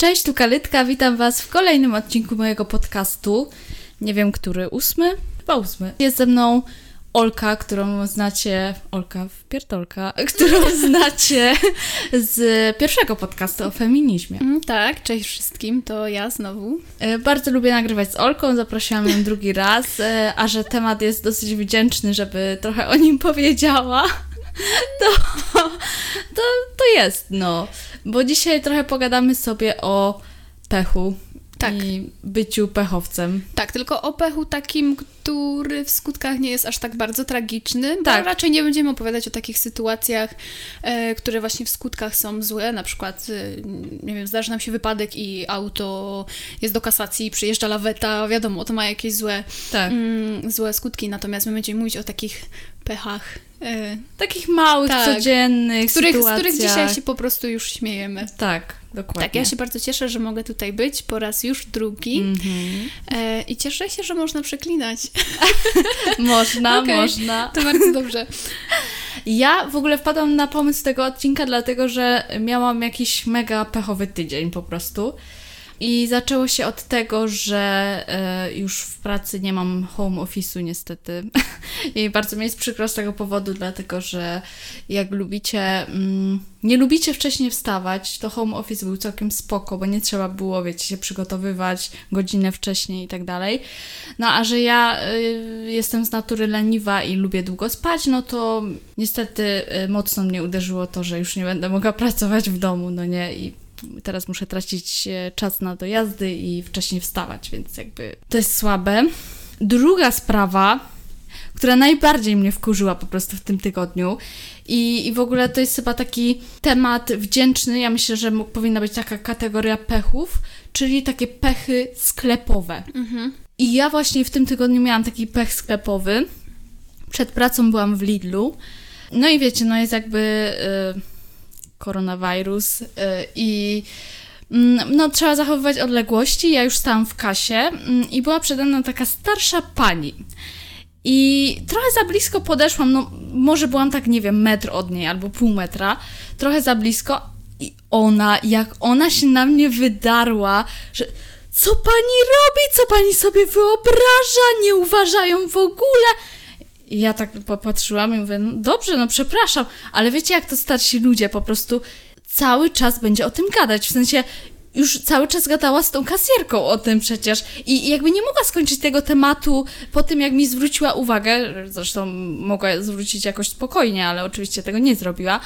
Cześć, tu Kalytka, witam Was w kolejnym odcinku mojego podcastu. Nie wiem, który, ósmy? Chyba ósmy. Jest ze mną Olka, którą znacie, Olka Wpierdolka, którą znacie z pierwszego podcastu o feminizmie. Mm, tak, cześć wszystkim, to ja znowu. E, Bardzo lubię nagrywać z Olką, zaprosiłam ją drugi raz, e, a że temat jest dosyć wdzięczny, żeby trochę o nim powiedziała, to, to, to jest, no. Bo dzisiaj trochę pogadamy sobie o pechu Tak. i byciu pechowcem. Tak, tylko o pechu takim, który w skutkach nie jest aż tak bardzo tragiczny. Tak. raczej nie będziemy opowiadać o takich sytuacjach, e, które właśnie w skutkach są złe. Na przykład, e, nie wiem, zdarzy nam się wypadek i auto jest do kasacji, przyjeżdża laweta, wiadomo, to ma jakieś złe, Tak. mm, złe skutki. Natomiast my będziemy mówić o takich pechach, e, Takich małych, Tak. codziennych z, których, z sytuacjach. których dzisiaj się po prostu już śmiejemy. Tak, dokładnie. Tak, ja się bardzo cieszę, że mogę tutaj być po raz już drugi. Mhm. E, I cieszę się, że można przeklinać. Można, Okej. można. To bardzo dobrze. Ja w ogóle wpadłam na pomysł tego odcinka, dlatego że miałam jakiś mega pechowy tydzień po prostu. I zaczęło się od tego, że e, już w pracy nie mam home office'u niestety. I bardzo mi jest przykro z tego powodu, dlatego że jak lubicie, mm, nie lubicie wcześniej wstawać, to home office był całkiem spoko, bo nie trzeba było, wiecie, się przygotowywać godzinę wcześniej i tak dalej. No a że ja y, jestem z natury leniwa i lubię długo spać, no to niestety y, mocno mnie uderzyło to, że już nie będę mogła pracować w domu, no nie, i teraz muszę tracić e, czas na dojazdy i wcześniej wstawać, więc jakby to jest słabe. Druga sprawa, która najbardziej mnie wkurzyła po prostu w tym tygodniu i, i w ogóle to jest chyba taki temat wdzięczny, ja myślę, że mógł- powinna być taka kategoria pechów, czyli takie pechy sklepowe. I ja właśnie w tym tygodniu miałam taki pech sklepowy. Przed pracą byłam w Lidlu. No i wiecie, no jest jakby y, koronawirus y, i mm, no trzeba zachowywać odległości. Ja już stałam w kasie mm, i była przede mną taka starsza pani. I trochę za blisko podeszłam, no może byłam tak, nie wiem, metr od niej albo pół metra, trochę za blisko i ona, jak ona się na mnie wydarła, że co pani robi, co pani sobie wyobraża, nie uważają w ogóle. I ja tak popatrzyłam i mówię, no dobrze, no przepraszam, ale wiecie jak to starsi ludzie po prostu cały czas będzie o tym gadać, w sensie już cały czas gadała z tą kasjerką o tym przecież i jakby nie mogła skończyć tego tematu po tym, jak mi zwróciła uwagę, zresztą mogła zwrócić jakoś spokojnie, ale oczywiście tego nie zrobiła,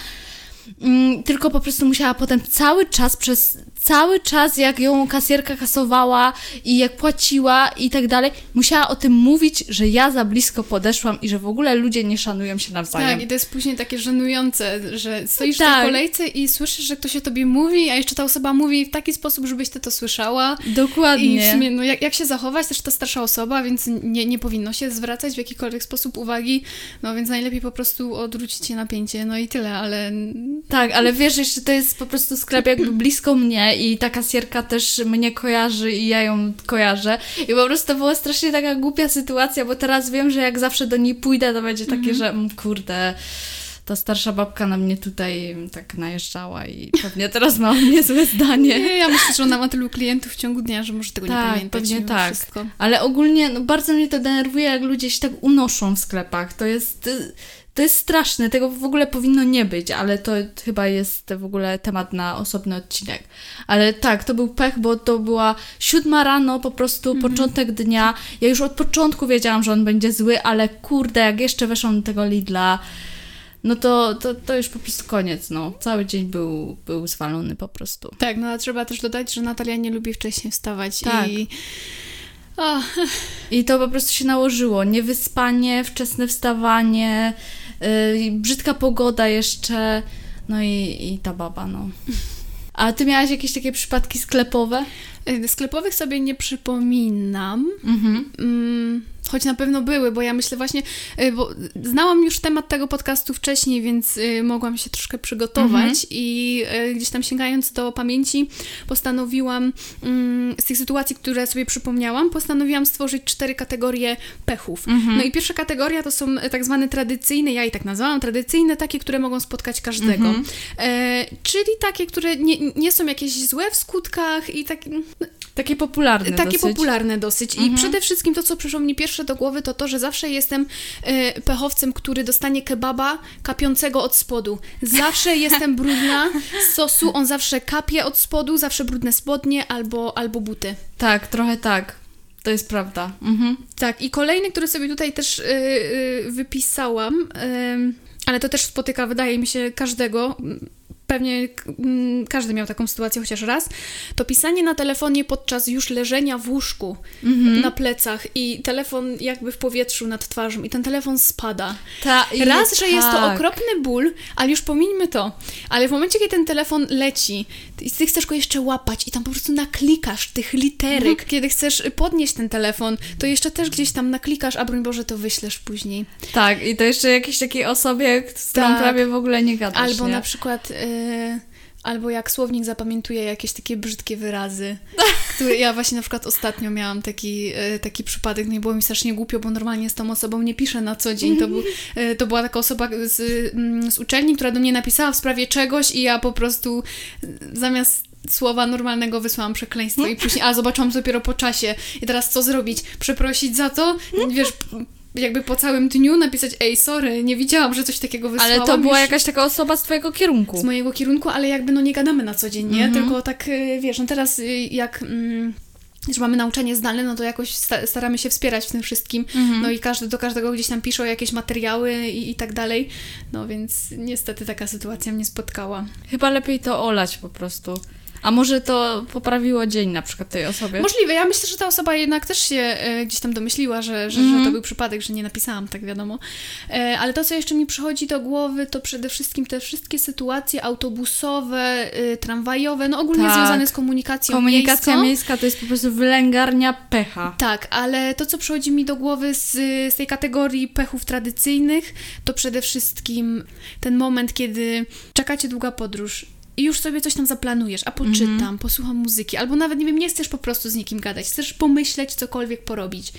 tylko po prostu musiała potem cały czas, przez cały czas, jak ją kasjerka kasowała i jak płaciła i tak dalej, musiała o tym mówić, że ja za blisko podeszłam i że w ogóle ludzie nie szanują się nawzajem. Tak, i to jest później takie żenujące, że stoisz w Tak. tej kolejce i słyszysz, że ktoś o tobie mówi, a jeszcze ta osoba mówi w taki sposób, żebyś ty to słyszała. Dokładnie. I w sumie, no jak, jak się zachować, też to starsza osoba, więc nie, nie powinno się zwracać w jakikolwiek sposób uwagi, no więc najlepiej po prostu odwrócić się napięcie, no i tyle, ale Tak, ale wiesz, jeszcze to jest po prostu sklep jakby blisko mnie i ta kasjerka też mnie kojarzy i ja ją kojarzę. I po prostu to była strasznie taka głupia sytuacja, bo teraz wiem, że jak zawsze do niej pójdę, to będzie takie, że mm, kurde, ta starsza babka na mnie tutaj tak najeżdżała i pewnie teraz ma o mnie złe zdanie. nie, ja myślę, że ona ma tylu klientów w ciągu dnia, że może tego nie Tak, pamiętać. pewnie tak. Wszystko. Ale ogólnie no, bardzo mnie to denerwuje, jak ludzie się tak unoszą w sklepach. To jest, y, to jest straszne, tego w ogóle powinno nie być, ale to chyba jest w ogóle temat na osobny odcinek. Ale tak, to był pech, bo to była siódma rano, po prostu początek dnia. Ja już od początku wiedziałam, że on będzie zły, ale kurde, jak jeszcze weszłam do tego Lidla, no to, to, to już po prostu koniec, no. Cały dzień był, był zwalony po prostu. Tak, no a trzeba też dodać, że Natalia nie lubi wcześniej wstawać Tak. i... O, I to po prostu się nałożyło. Niewyspanie, wczesne wstawanie, yy, brzydka pogoda jeszcze, no i, i ta baba, no. A ty miałaś jakieś takie przypadki sklepowe? y, sklepowych sobie nie przypominam. Mhm. Mm, choć na pewno były, bo ja myślę właśnie, y, bo znałam już temat tego podcastu wcześniej, więc y, mogłam się troszkę przygotować Mhm. i y, gdzieś tam sięgając do pamięci postanowiłam mm, z tych sytuacji, które sobie przypomniałam, postanowiłam stworzyć cztery kategorie pechów. Mhm. No i pierwsza kategoria to są tak zwane tradycyjne, ja i tak nazwałam, tradycyjne takie, które mogą spotkać każdego. Mhm. E, czyli takie, które nie, nie są jakieś złe w skutkach i tak, Takie popularne takie dosyć. popularne dosyć. I Mhm. przede wszystkim to, co przyszło mi pierwsze do głowy, to to, że zawsze jestem e, pechowcem, który dostanie kebaba kapiącego od spodu. Zawsze jestem brudna z sosu, on zawsze kapie od spodu, zawsze brudne spodnie albo, albo buty. Tak, trochę tak. To jest prawda. Mhm. Tak, i kolejny, który sobie tutaj też y, y, wypisałam, ale to też spotyka, wydaje mi się, każdego. Pewnie mm, każdy miał taką sytuację chociaż raz. To pisanie na telefonie podczas już leżenia w łóżku na plecach i telefon jakby w powietrzu nad twarzą i ten telefon spada. Ta, Raz, że jest to tak. okropny ból, ale już pomińmy to. Ale w momencie, kiedy ten telefon leci i ty chcesz go jeszcze łapać i tam po prostu naklikasz tych literek, Mhm. kiedy chcesz podnieść ten telefon, to jeszcze też gdzieś tam naklikasz, a broń Boże, to wyślesz później. Tak, i to jeszcze jakiejś takiej osobie, z którą Tak. prawie w ogóle nie gadasz, Albo nie? na przykład... y, Albo jak słownik zapamiętuje jakieś takie brzydkie wyrazy, które ja właśnie na przykład ostatnio miałam taki, y, taki przypadek, no i było mi strasznie głupio, bo normalnie z tą osobą nie piszę na co dzień. To, był, y, to była taka osoba z, mm, z uczelni, która do mnie napisała w sprawie czegoś i ja po prostu y, zamiast słowa normalnego wysłałam przekleństwo i później, a zobaczyłam dopiero po czasie i teraz co zrobić? Przeprosić za to? Wiesz, p- jakby po całym dniu napisać, ej, sorry, nie widziałam, że coś takiego wysłałam. Ale to była już jakaś taka osoba z twojego kierunku. z mojego kierunku, ale jakby no nie gadamy na co dzień, nie? Mhm. Tylko tak, y, wiesz, no teraz y, jak... Mm, że mamy nauczanie zdalne, no to jakoś sta- staramy się wspierać w tym wszystkim. Mhm. No i każdy do każdego gdzieś tam piszą jakieś materiały i, i tak dalej. No więc niestety taka sytuacja mnie spotkała. Chyba lepiej to olać po prostu. A może to poprawiło dzień na przykład tej osobie? Możliwe, ja myślę, że ta osoba jednak też się e, gdzieś tam domyśliła, że, że, że Mhm. to był przypadek, że nie napisałam, tak wiadomo. E, ale to, co jeszcze mi przychodzi do głowy, to przede wszystkim te wszystkie sytuacje autobusowe, y, tramwajowe, no ogólnie Tak. związane z komunikacją Komunikacja miejską. miejska to jest po prostu wylęgarnia pecha. Tak, ale to, co przychodzi mi do głowy z, z tej kategorii pechów tradycyjnych, to przede wszystkim ten moment, kiedy czekacie długa podróż i już sobie coś tam zaplanujesz, a poczytam, Mhm. posłucham muzyki, albo nawet, nie wiem, nie chcesz po prostu z nikim gadać, chcesz pomyśleć, cokolwiek porobić.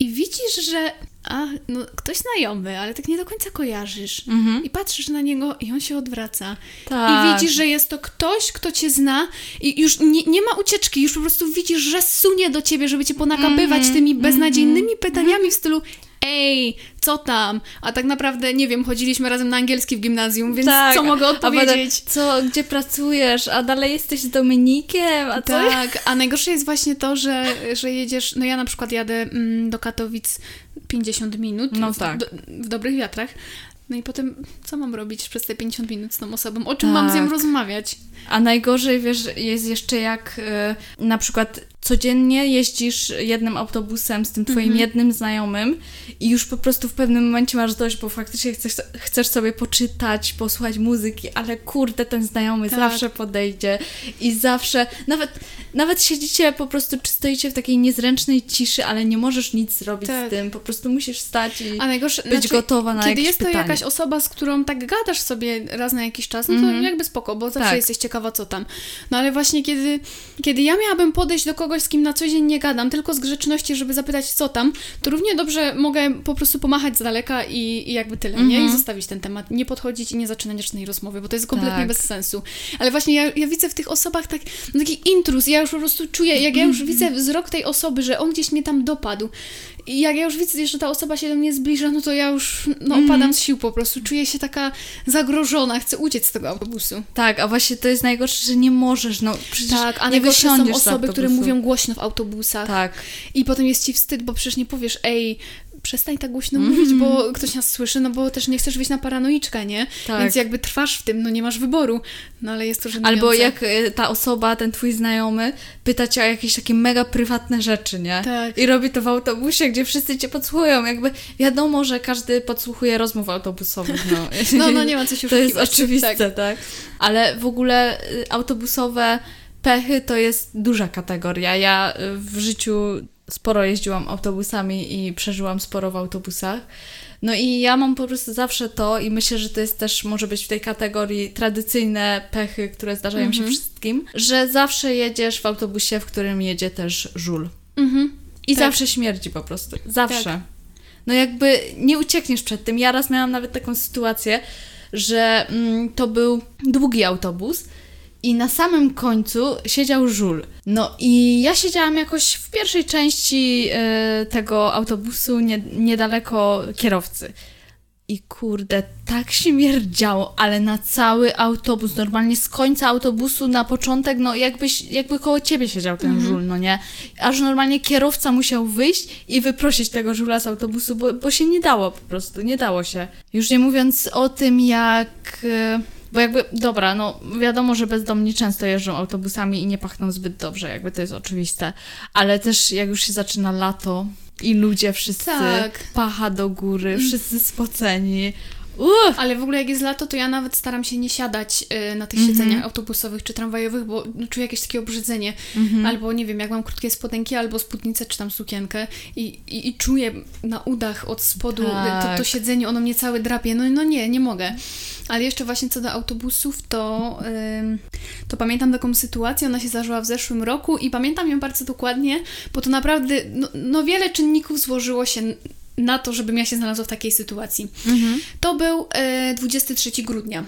I widzisz, że a, no, ktoś znajomy, ale tak nie do końca kojarzysz. Mhm. I patrzysz na niego i on się odwraca. Tak. I widzisz, że jest to ktoś, kto cię zna i już nie, nie ma ucieczki, już po prostu widzisz, że sunie do ciebie, żeby cię ponakapywać Mhm, tymi beznadziejnymi pytaniami w stylu ej, co tam? A tak naprawdę, nie wiem, chodziliśmy razem na angielski w gimnazjum, więc Tak, co mogę A odpowiedzieć? co, gdzie pracujesz? A dalej jesteś z Dominikiem? A co? Tak, a najgorsze jest właśnie to, że, że jedziesz, no ja na przykład jadę mm, do Katowic 50 minut No w, tak. do, w dobrych wiatrach, no i potem co mam robić przez te 50 minut z tą osobą? O czym mam z nią Tak. rozmawiać? A najgorzej, wiesz, jest jeszcze jak y, na przykład codziennie jeździsz jednym autobusem z tym twoim Mhm. jednym znajomym i już po prostu w pewnym momencie masz dość, bo faktycznie chcesz, chcesz sobie poczytać, posłuchać muzyki, ale kurde, ten znajomy Tak. zawsze podejdzie i zawsze, nawet, nawet siedzicie po prostu, czy stoicie w takiej niezręcznej ciszy, ale nie możesz nic zrobić Tak. z tym, po prostu musisz stać i najgorsze, być znaczy, gotowa na Kiedy jest to pytanie. jakaś osoba, z którą tak gadasz sobie raz na jakiś czas, no to Mhm. jakby spoko, bo zawsze Tak. jesteś ciekawa, co tam. No ale właśnie kiedy, kiedy ja miałabym podejść do kogoś, z kim na co dzień nie gadam, tylko z grzeczności, żeby zapytać, co tam, to równie dobrze mogę po prostu pomachać z daleka i, i jakby tyle, nie? I Mhm. zostawić ten temat, nie podchodzić i nie zaczynać żadnej rozmowy, bo to jest kompletnie Tak. bez sensu. Ale właśnie ja, ja widzę w tych osobach tak, no taki intruz, ja już po prostu czuję, jak ja już widzę wzrok tej osoby, że on gdzieś mnie tam dopadł. I jak ja już widzę, że ta osoba się do mnie zbliża, no to ja już no, Mhm. opadam z sił po prostu. Czuję się taka zagrożona, chcę uciec z tego autobusu. Tak, a właśnie to jest najgorsze, że nie możesz, no przecież Tak, a nie są wysiądziesz z osoby, które autobusu. Mówią głośno w autobusach. Tak, I potem jest ci wstyd, bo przecież nie powiesz, ej, przestań tak głośno Mhm. mówić, bo ktoś nas słyszy, no bo też nie chcesz wyjść na paranoiczkę, nie? Tak. Więc jakby trwasz w tym, no nie masz wyboru. No ale jest to żenujące. Albo jak e, ta osoba, ten twój znajomy, pyta cię o jakieś takie mega prywatne rzeczy, nie? Tak. I robi to w autobusie, gdzie wszyscy cię podsłuchują. Jakby wiadomo, że każdy podsłuchuje rozmów autobusowych, no. No, no nie ma co się To jest oczywiste, Tak. tak. Ale w ogóle y, autobusowe pechy to jest duża kategoria. Ja y, w życiu sporo jeździłam autobusami i przeżyłam sporo w autobusach. No i ja mam po prostu zawsze to i myślę, że to jest też, może być w tej kategorii tradycyjne pechy, które zdarzają Mhm. się wszystkim, że zawsze jedziesz w autobusie, w którym jedzie też żul. Mhm. I Tak. zawsze śmierdzi po prostu. Zawsze. Tak. No jakby nie uciekniesz przed tym. Ja raz miałam nawet taką sytuację, że mm, to był długi autobus i na samym końcu siedział żul. No i ja siedziałam jakoś w pierwszej części e, tego autobusu, nie, niedaleko kierowcy. I kurde, tak śmierdziało, ale na cały autobus, normalnie z końca autobusu na początek, no jakbyś, jakby koło ciebie siedział ten żul, no nie? Aż normalnie kierowca musiał wyjść i wyprosić tego żula z autobusu, bo, bo się nie dało po prostu, nie dało się. Już nie mówiąc o tym, jak... e, Bo jakby, dobra, no wiadomo, że bezdomni często jeżdżą autobusami i nie pachną zbyt dobrze, jakby to jest oczywiste, ale też jak już się zaczyna lato i ludzie wszyscy Tak. pacha do góry, wszyscy spoceni. Uff, Ale w ogóle jak jest lato, to ja nawet staram się nie siadać y, na tych Mhm. siedzeniach autobusowych czy tramwajowych, bo no, czuję jakieś takie obrzydzenie. Mhm. Albo nie wiem, jak mam krótkie spodenki, albo spódnicę czy tam sukienkę i, i, i czuję na udach od spodu y, to, Tak. to siedzenie, ono mnie całe drapie. No, no nie, nie mogę. Ale jeszcze właśnie co do autobusów, to, ym, to pamiętam taką sytuację, ona się zdarzyła w zeszłym roku i pamiętam ją bardzo dokładnie, bo to naprawdę, no, no wiele czynników złożyło się na to, żebym ja się znalazła w takiej sytuacji. To był e, 23 grudnia.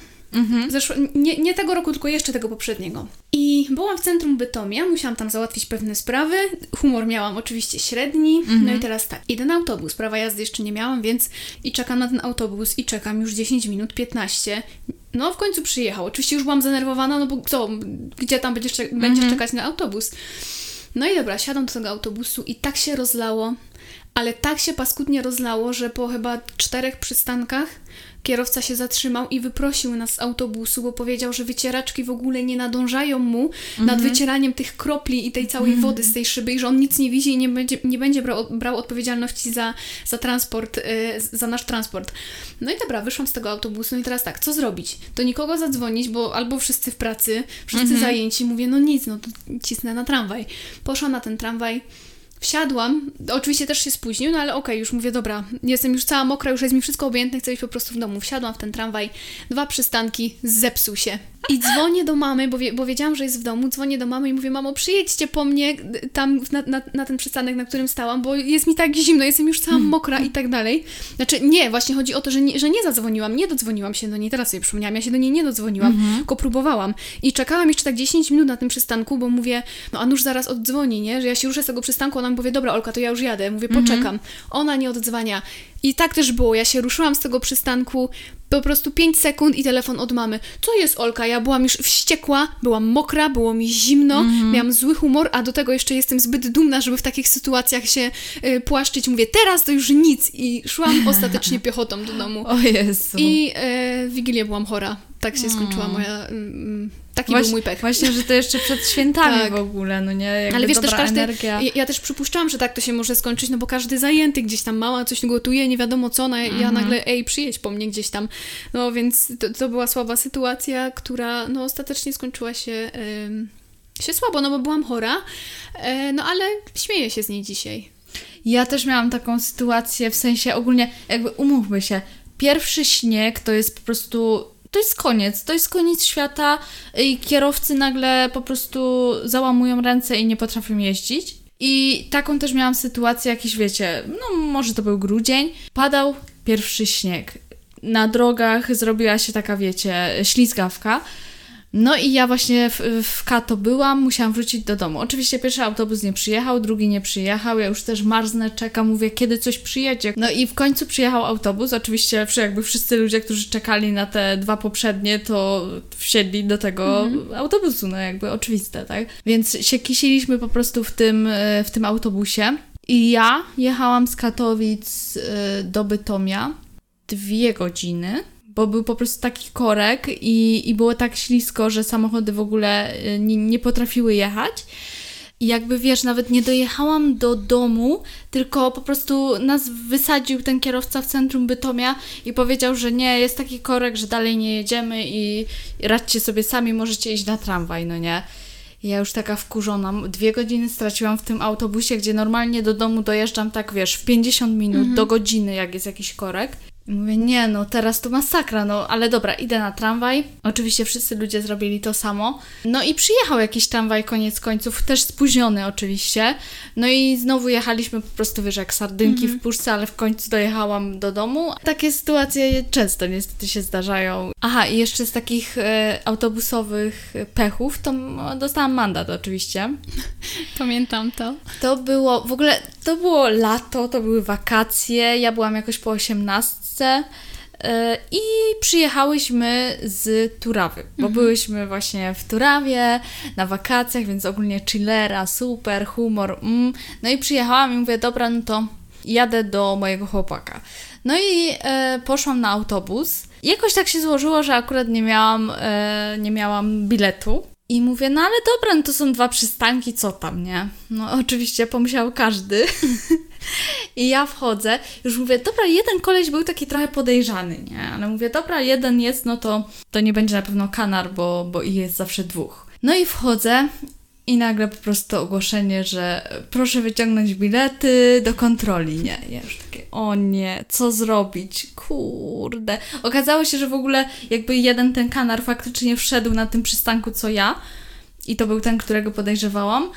Zeszło, nie, nie tego roku, tylko jeszcze tego poprzedniego. I byłam w centrum Bytomia, musiałam tam załatwić pewne sprawy. Humor miałam oczywiście średni. No i teraz tak, idę na autobus. Prawa jazdy jeszcze nie miałam, więc i czekam na ten autobus i czekam już 10 minut, 15. No w końcu przyjechał. Oczywiście już byłam zdenerwowana, no bo co, gdzie tam będziesz, będziesz czekać na autobus? No i dobra, siadam do tego autobusu i tak się rozlało, ale tak się paskudnie rozlało, że po chyba czterech przystankach kierowca się zatrzymał i wyprosił nas z autobusu, bo powiedział, że wycieraczki w ogóle nie nadążają mu nad wycieraniem tych kropli i tej całej wody z tej szyby i że on nic nie widzi i nie będzie, nie będzie brał, brał odpowiedzialności za, za transport, y, za nasz transport. No i dobra, wyszłam z tego autobusu i teraz tak, co zrobić? Do nikogo zadzwonić, bo albo wszyscy w pracy, wszyscy zajęci. Mówię, no nic, no to cisnę na tramwaj. Poszłam na ten tramwaj, Wsiadłam, oczywiście też się spóźnił, no ale okej, już mówię, dobra, jestem już cała mokra, już jest mi wszystko obojętne, chcę być po prostu w domu. Wsiadłam w ten tramwaj, dwa przystanki, zepsuł się. I dzwonię do mamy, bo, wie, bo wiedziałam, że jest w domu, dzwonię do mamy i mówię, mamo, przyjedźcie po mnie y, tam na, na, na ten przystanek, na którym stałam, bo jest mi tak zimno, jestem już cała mokra i tak dalej. Znaczy nie, właśnie chodzi o to, że nie, że nie zadzwoniłam, nie dodzwoniłam się do niej, teraz sobie przypomniałam, ja się do niej nie dodzwoniłam, tylko próbowałam. I czekałam jeszcze tak 10 minut na tym przystanku, bo mówię, no a nuż zaraz oddzwoni, nie? Że ja się ruszę z tego przystanku, ona mi powie, dobra Olka, to ja już jadę. Mówię, poczekam. Ona nie oddzwania. I tak też było, ja się ruszyłam z tego przystanku, po prostu 5 sekund i telefon od mamy. Co jest Olka? Ja byłam już wściekła, byłam mokra, było mi zimno, miałam zły humor, a do tego jeszcze jestem zbyt dumna, żeby w takich sytuacjach się y, płaszczyć. Mówię, teraz to już nic. I szłam ostatecznie piechotą do domu. o Jezu. I w Wigilię byłam chora. Tak się skończyła moja... Mm, taki był mój pech. Właśnie, że to jeszcze przed świętami Tak. w ogóle, no nie? Jakby Ale wiesz, też każdy. energia. Ja, ja też przypuszczałam, że tak to się może skończyć, no bo każdy zajęty gdzieś tam mała coś gotuje, nie wiadomo co, no, ja nagle, ej, przyjedź po mnie gdzieś tam. No więc to, to była słaba sytuacja, która no ostatecznie skończyła się, się słabo, no bo byłam chora, e, no ale śmieję się z niej dzisiaj. Ja też miałam taką sytuację, w sensie ogólnie, jakby umówmy się, pierwszy śnieg to jest po prostu. To jest koniec, to jest koniec świata i kierowcy nagle po prostu załamują ręce i nie potrafią jeździć. I taką też miałam sytuację, jakiś wiecie, no może to był grudzień, padał pierwszy śnieg. Na drogach zrobiła się taka, wiecie, ślizgawka. No i ja właśnie w, w Kato byłam, musiałam wrócić do domu. Oczywiście pierwszy autobus nie przyjechał, drugi nie przyjechał, ja już też marznę, czekam, mówię, kiedy coś przyjedzie. No i w końcu przyjechał autobus, oczywiście jakby wszyscy ludzie, którzy czekali na te dwa poprzednie, to wsiedli do tego autobusu, no jakby oczywiste, tak? Więc się kisiliśmy po prostu w tym, e, w tym autobusie. I ja jechałam z Katowic e, do Bytomia dwie godziny, bo był po prostu taki korek i, i było tak ślisko, że samochody w ogóle y, nie, nie potrafiły jechać. I jakby wiesz, nawet nie dojechałam do domu, tylko po prostu nas wysadził ten kierowca w centrum Bytomia i powiedział, że nie, jest taki korek, że dalej nie jedziemy i radźcie sobie sami, możecie iść na tramwaj, no nie. Ja już taka wkurzona. Dwie godziny straciłam w tym autobusie, gdzie normalnie do domu dojeżdżam tak, wiesz, w 50 minut do godziny, jak jest jakiś korek. I mówię, nie no, teraz to masakra, no ale dobra, idę na tramwaj. Oczywiście wszyscy ludzie zrobili to samo. No i przyjechał jakiś tramwaj koniec końców, też spóźniony oczywiście. No i znowu jechaliśmy po prostu, wiesz, jak sardynki w puszce, ale w końcu dojechałam do domu. Takie sytuacje często niestety się zdarzają. Aha, i jeszcze z takich e, autobusowych pechów, to dostałam mandat oczywiście. Pamiętam to. To było, w ogóle, to było lato, to były wakacje, ja byłam jakoś po osiemnastce yy, i przyjechałyśmy z Turawy, bo byłyśmy właśnie w Turawie na wakacjach, więc ogólnie chillera, super, humor, mm. no i przyjechałam i mówię, dobra, no to jadę do mojego chłopaka. No i e, poszłam na autobus. Jakoś tak się złożyło, że akurat nie miałam, e, nie miałam biletu. I mówię, no ale dobra, no to są dwa przystanki, co tam, nie? No oczywiście pomyślał każdy. I ja wchodzę, już mówię, dobra, jeden koleś był taki trochę podejrzany, nie? Ale mówię, dobra, jeden jest, no to, to nie będzie na pewno kanar, bo, bo ich jest zawsze dwóch. No i wchodzę i nagle po prostu ogłoszenie, że proszę wyciągnąć bilety do kontroli. Nie, ja już takie, o nie, co zrobić? Kurde. Okazało się, że w ogóle jakby jeden ten kanar faktycznie wszedł na tym przystanku co ja i to był ten, którego podejrzewałam,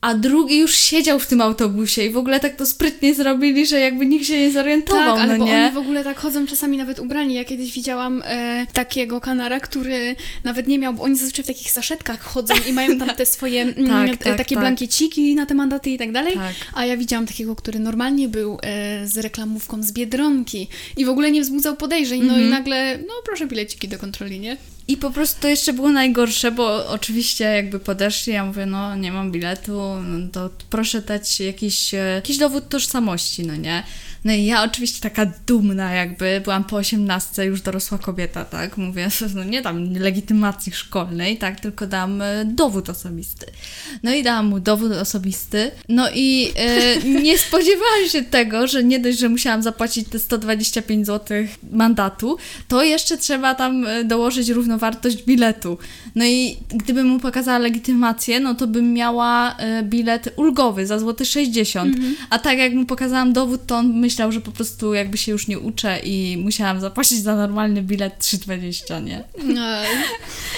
a drugi już siedział w tym autobusie i w ogóle tak to sprytnie zrobili, że jakby nikt się nie zorientował, Tak, ale no nie? oni w ogóle tak chodzą czasami nawet ubrani. Ja kiedyś widziałam e, takiego kanara, który nawet nie miał, bo oni zazwyczaj w takich saszetkach chodzą i mają tam te swoje mm, Tak, e, tak, takie tak. blankieciki na te mandaty i tak dalej. Tak. A ja widziałam takiego, który normalnie był e, z reklamówką z Biedronki i w ogóle nie wzbudzał podejrzeń. No Mhm. i nagle, no proszę bileciki do kontroli, nie? I po prostu to jeszcze było najgorsze, bo oczywiście jakby podeszli, ja mówię, no nie mam biletu, no to proszę dać jakiś, e, jakiś dowód tożsamości, no nie? No i ja oczywiście taka dumna jakby, byłam po 18, już dorosła kobieta, tak? Mówię, no nie dam legitymacji szkolnej, tak? Tylko dam e, dowód osobisty. No i dałam mu dowód osobisty, no i e, nie spodziewałam się tego, że nie dość, że musiałam zapłacić te 125 zł mandatu, to jeszcze trzeba tam e, dołożyć równowartość biletu. No i gdybym mu pokazała legitymację, no to bym miała bilet ulgowy za złoty 60. A tak jak mu pokazałam dowód, to on myślał, że po prostu jakby się już nie uczę i musiałam zapłacić za normalny bilet 3,20, nie? E,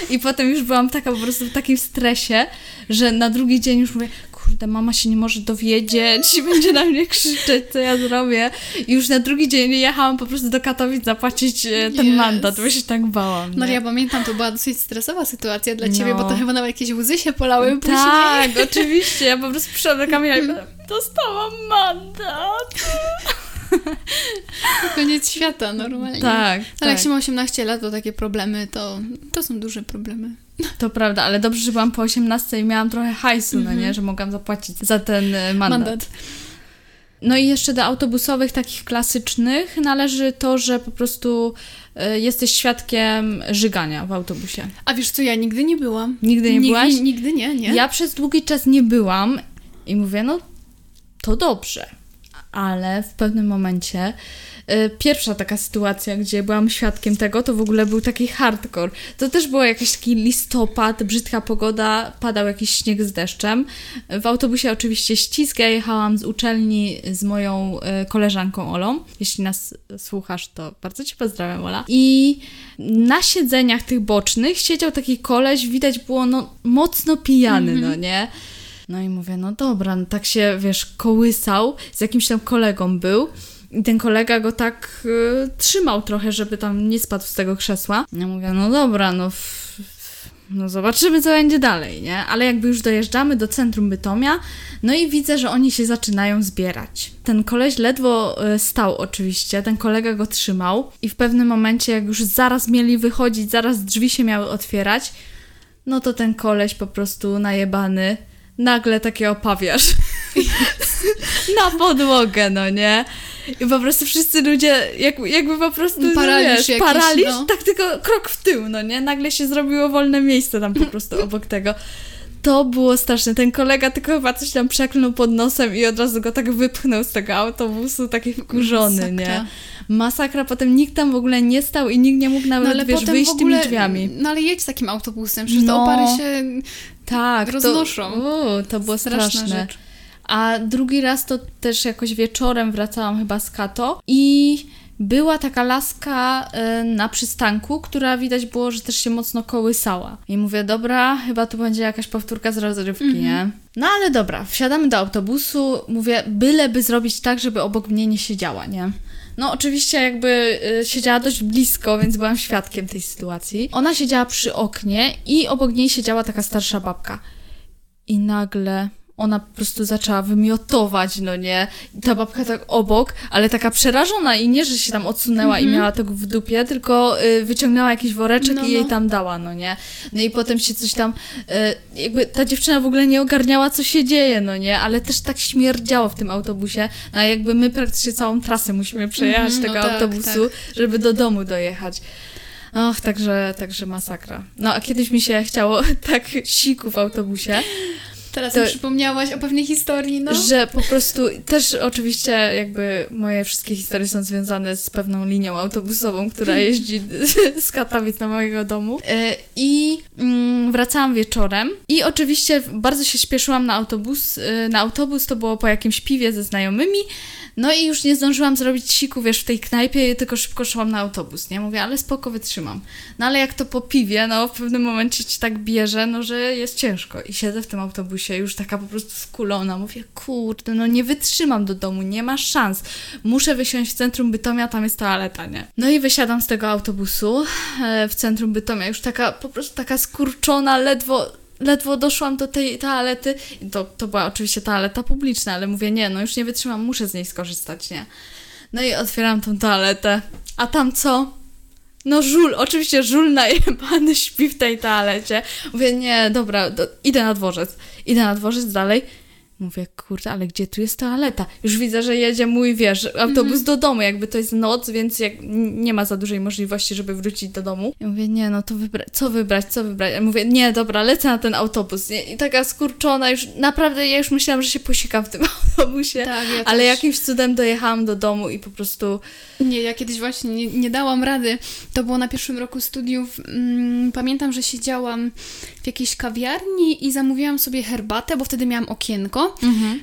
I potem już byłam taka po prostu w takim stresie, że na drugi dzień już mówię, kurde, mama się nie może dowiedzieć i będzie na mnie krzyczeć, co ja zrobię. I już na drugi dzień jechałam po prostu do Katowic zapłacić e, ten Yes. mandat, bo się tak bałam. No nie? ja pamiętam, to była dosyć stresowa sytuacja dla ciebie, No. bo to chyba nawet jakieś łzy się polały później. Tak, oczywiście. Ja po prostu przyszłam do Kamila i dostałam mandat. Koniec świata normalnie. Tak, Ale tak. jak się ma 18 lat, to takie problemy, to, to są duże problemy. To prawda, ale dobrze, że byłam po 18 i miałam trochę hajsu, no nie, że mogłam zapłacić za ten e, mandat. Mandat. No i jeszcze do autobusowych takich klasycznych należy to, że po prostu e, jesteś świadkiem żygania w autobusie. A wiesz co, ja nigdy nie byłam. Nigdy nie nigdy, byłaś? Nigdy nie, nie. Ja przez długi czas nie byłam i mówię, no to dobrze. Ale w pewnym momencie y, pierwsza taka sytuacja, gdzie byłam świadkiem tego, to w ogóle był taki hardcore. To też było jakiś taki listopad, brzydka pogoda, padał jakiś śnieg z deszczem. W autobusie oczywiście ścisk, ja jechałam z uczelni z moją y, koleżanką Olą. Jeśli nas słuchasz, to bardzo Cię pozdrawiam, Ola. I na siedzeniach tych bocznych siedział taki koleś, widać było no mocno pijany, no nie? No i mówię, no dobra, no tak się, wiesz, kołysał, z jakimś tam kolegą był. I ten kolega go tak y, trzymał trochę, żeby tam nie spadł z tego krzesła. Ja mówię, no dobra, no, f, f, no zobaczymy, co będzie dalej, nie? Ale jakby już dojeżdżamy do centrum Bytomia, no i widzę, że oni się zaczynają zbierać. Ten koleś ledwo y, stał oczywiście, ten kolega go trzymał i w pewnym momencie, jak już zaraz mieli wychodzić, zaraz drzwi się miały otwierać, no to ten koleś po prostu najebany nagle takie opawiasz na podłogę, no nie? I po prostu wszyscy ludzie, jak, jakby po prostu, no Paraliż wiesz, jakiś, paraliż, no. tak tylko krok w tył, no nie? Nagle się zrobiło wolne miejsce tam po prostu obok tego. To było straszne. Ten kolega tylko chyba coś tam przeklnął pod nosem i od razu go tak wypchnął z tego autobusu, taki wkurzony, nie? Masakra. Masakra. Potem nikt tam w ogóle nie stał i nikt nie mógł nawet, No ale wiesz, wyjść ogóle, tymi drzwiami. No ale jedź takim autobusem, przecież No. te opary się Tak, roznoszą. To, u, to było Straszna straszne. rzecz. A drugi raz to też jakoś wieczorem wracałam chyba z Kato i była taka laska y, na przystanku, która widać było, że też się mocno kołysała. I mówię, dobra, chyba tu będzie jakaś powtórka z rozrywki, nie? No ale dobra, wsiadamy do autobusu, mówię, byleby zrobić tak, żeby obok mnie nie siedziała, nie? No oczywiście jakby y, siedziała dość blisko, więc byłam świadkiem tej sytuacji. Ona siedziała przy oknie i obok niej siedziała taka starsza babka. I nagle ona po prostu zaczęła wymiotować, no nie? I ta babka tak obok, ale taka przerażona i nie, że się tam odsunęła i miała tego w dupie, tylko y, wyciągnęła jakiś woreczek Mhm. No, i jej no. tam dała, no nie? No i potem się coś tam, y, jakby ta dziewczyna w ogóle nie ogarniała, co się dzieje, no nie? Ale też tak śmierdziało w tym autobusie, no a jakby my praktycznie całą trasę musimy przejechać Mhm, no tego tak, autobusu, żeby do domu dojechać. Och, także, także masakra. No a kiedyś mi się chciało tak siku w autobusie, Teraz To- mi przypomniałaś o pewnej historii, no. że po prostu też oczywiście jakby moje wszystkie historie są związane z pewną linią autobusową, która jeździ z Katowic do mojego domu. E, I mm, wracałam wieczorem i oczywiście bardzo się śpieszyłam na autobus. E, Na autobus to było po jakimś piwie ze znajomymi. No i już nie zdążyłam zrobić siku, wiesz, w tej knajpie, tylko szybko szłam na autobus, nie? Mówię, ale spoko, wytrzymam. No ale jak to po piwie, no w pewnym momencie ci tak bierze, no że jest ciężko. I siedzę w tym autobusie już taka po prostu skulona. Mówię, kurde, no nie wytrzymam do domu, nie ma szans. Muszę wysiąść w centrum Bytomia, tam jest toaleta, nie? No i wysiadam z tego autobusu e, w centrum Bytomia, już taka, po prostu taka skurczona, ledwo ledwo doszłam do tej toalety. To, to była oczywiście toaleta publiczna, ale mówię, nie, no już nie wytrzymam, muszę z niej skorzystać, nie? No i otwieram tą toaletę. A tam co? No żul, oczywiście żul najebany śpi w tej toalecie. Mówię, nie, dobra, do, idę na dworzec. Idę na dworzec dalej. Mówię, kurde, ale gdzie tu jest toaleta? Już widzę, że jedzie mój, wiesz, autobus do domu, jakby to jest noc, więc jak, nie ma za dużej możliwości, żeby wrócić do domu. I mówię, nie, no to wybrać, co wybrać, co wybrać? Ja mówię, nie, dobra, lecę na ten autobus. Nie? I taka skurczona, już naprawdę, ja już myślałam, że się posikam w tym autobusie. Tak, ja ale też. jakimś cudem dojechałam do domu i po prostu Nie, ja kiedyś właśnie nie, nie dałam rady. To było na pierwszym roku studiów. Mm, pamiętam, że siedziałam w jakiejś kawiarni i zamówiłam sobie herbatę, bo wtedy miałam okienko.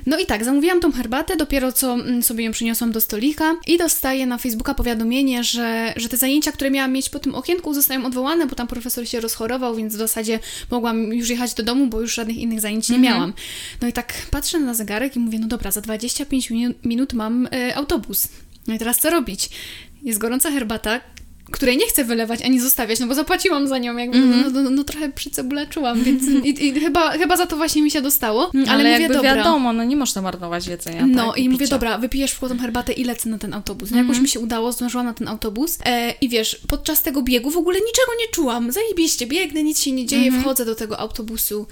No i tak, zamówiłam tą herbatę, dopiero co mm, sobie ją przyniosłam do stolika i dostaję na Facebooka powiadomienie, że, że te zajęcia, które miałam mieć po tym okienku zostają odwołane, bo tam profesor się rozchorował, więc w zasadzie mogłam już jechać do domu, bo już żadnych innych zajęć nie miałam. No i tak patrzę na zegarek i mówię, no dobra, za 25 minu- minut mam e, autobus. No i teraz co robić? Jest gorąca herbata, której nie chcę wylewać ani zostawiać, no bo zapłaciłam za nią, jakby, no, no, no trochę przycebuleczyłam, więc i, i chyba, chyba za to właśnie mi się dostało. Ale, Ale, mówię, dobra. wiadomo, no nie można marnować jedzenia. No tak, i mówię, picia. dobra, wypijesz w tą herbatę i lecę na ten autobus. No jakoś mi się udało, zdążyłam na ten autobus e, i wiesz, podczas tego biegu w ogóle niczego nie czułam. Zajebiście, biegnę, nic się nie dzieje, wchodzę do tego autobusu.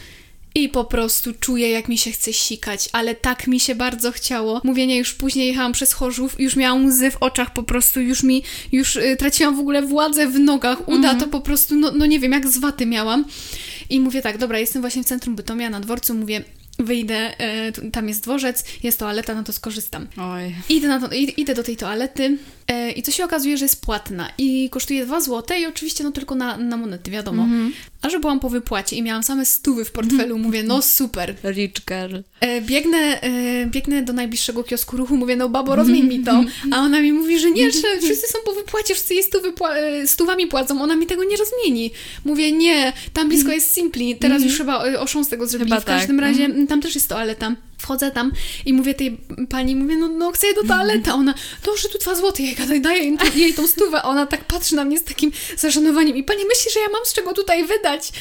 I po prostu czuję, jak mi się chce sikać, ale tak mi się bardzo chciało. Mówię, nie, już później jechałam przez Chorzów, już miałam łzy w oczach, po prostu już mi, już y, traciłam w ogóle władzę w nogach, uda to po prostu, no, no nie wiem, jak z waty miałam. I mówię tak, dobra, jestem właśnie w centrum Bytomia na dworcu, mówię, wyjdę, tu- tam jest dworzec, jest toaleta, no to skorzystam. Oj. Idę, na to, id- idę do tej toalety i co się okazuje, że jest płatna i kosztuje 2 zł i oczywiście no tylko na, na monety, wiadomo. A że byłam po wypłacie i miałam same stówy w portfelu, mówię, no super. Rich girl. E, biegnę, e, biegnę do najbliższego kiosku ruchu, mówię, no babo, rozmień mi to. A ona mi mówi, że nie, że wszyscy są po wypłacie, wszyscy jej stówy e, stówami płacą, ona mi tego nie rozmieni. Mówię, nie, tam blisko jest Simpli, teraz już chyba e, oszą z tego zrobili. Chyba w każdym tak. razie tam też jest toaleta. Wchodzę tam i mówię tej pani, mówię, no, no chcę do toalety. A ona, dobrze, tu dwa złote, ja gadaj, daję jej, tą- jej tą stówę. A ona tak patrzy na mnie z takim zaszanowaniem i pani myśli, że ja mam z czego tutaj wydać.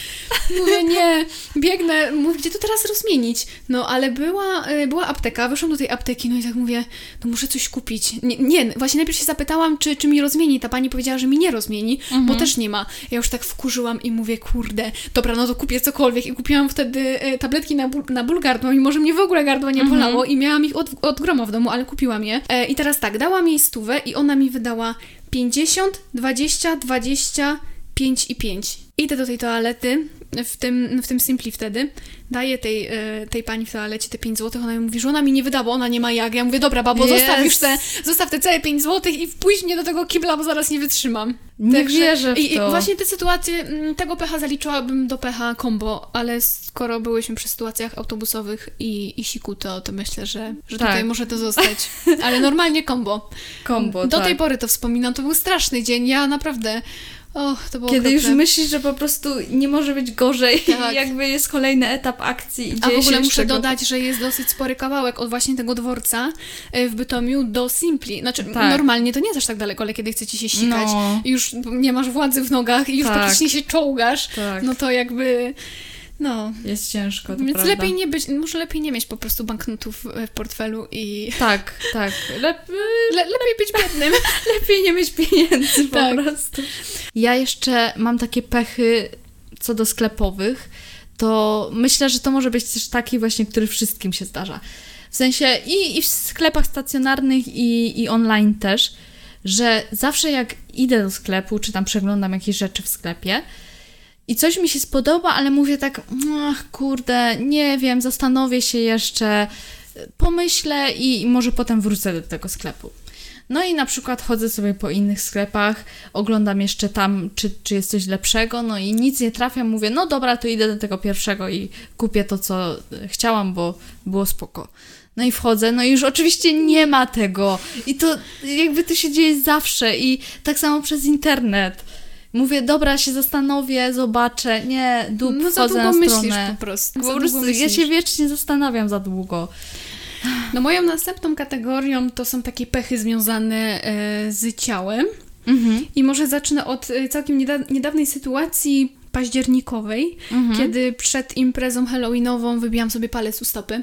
Mówię, nie, biegnę, mówię, gdzie to teraz rozmienić? No, ale była, y, była apteka, wyszłam do tej apteki, no i tak mówię, no muszę coś kupić. Nie, nie właśnie najpierw się zapytałam, czy, czy mi rozmieni. Ta pani powiedziała, że mi nie rozmieni, bo też nie ma. Ja już tak wkurzyłam i mówię, kurde, dobra, no to kupię cokolwiek. I kupiłam wtedy y, tabletki na ból, na ból gardła, mimo że mnie w ogóle gardło nie bolało i miałam ich od, od groma w domu, ale kupiłam je. E, I teraz tak, dałam jej stówę i ona mi wydała 50, 20, 20, 5 i 5. Idę do tej toalety, w tym, w tym Simpli wtedy, daję tej, e, tej pani w toalecie te 5 zł, ona mi mówi, że ona mi nie wyda, bo ona nie ma jak. Ja mówię, dobra, babo, Jest. zostaw już te, zostaw te całe 5 zł i wpuść mnie do tego kibla, bo zaraz nie wytrzymam. Nie wierzę w i, I to. właśnie te sytuacje, mm, tego pecha zaliczyłabym do pecha combo, ale skoro byłyśmy przy sytuacjach autobusowych i, i siku, to, to myślę, że, że Tak. tutaj może to zostać. Ale normalnie combo. Kombo, Do tak. tej pory to wspominam, to był straszny dzień, ja naprawdę... To było Kiedy już okropne. myślisz, że po prostu nie może być gorzej, Tak. jakby jest kolejny etap akcji i A w ogóle muszę dodać, że jest dosyć spory kawałek od właśnie tego dworca e, w Bytomiu do Simpli. Znaczy, Tak. normalnie to nie jest aż tak daleko, ale kiedy chcecie się sikać No. i już nie masz władzy w nogach i już Tak. praktycznie się czołgasz, Tak, no to jakby... No, jest ciężko, to więc prawda. lepiej nie być, może lepiej nie mieć po prostu banknotów w portfelu i Tak, tak. Lep... le, lepiej być biednym. Lepiej nie mieć pieniędzy po Tak. prostu. Ja jeszcze mam takie pechy co do sklepowych, to myślę, że to może być też taki właśnie, który wszystkim się zdarza. W sensie i, i w sklepach stacjonarnych, i, i online też, że zawsze jak idę do sklepu, czy tam przeglądam jakieś rzeczy w sklepie i coś mi się spodoba, ale mówię tak, ach kurde, nie wiem, zastanowię się jeszcze, pomyślę i, może potem wrócę do tego sklepu. No i na przykład chodzę sobie po innych sklepach, oglądam jeszcze tam, czy, czy jest coś lepszego, no i nic nie trafiam, mówię, no dobra, to idę do tego pierwszego i kupię to, co e, chciałam, bo było spoko. No i wchodzę, no i już oczywiście nie ma tego. I to jakby to się dzieje zawsze i tak samo przez internet. Mówię, dobra, się zastanowię, zobaczę, nie, dup, No za długo na myślisz stronę. po prostu. Po prostu długo ja myślisz. się wiecznie zastanawiam za długo. No moją następną kategorią to są takie pechy związane e, z ciałem. Mhm. I może zacznę od e, całkiem nieda- niedawnej sytuacji październikowej, Mhm. kiedy przed imprezą halloweenową wybijam sobie palec u stopy.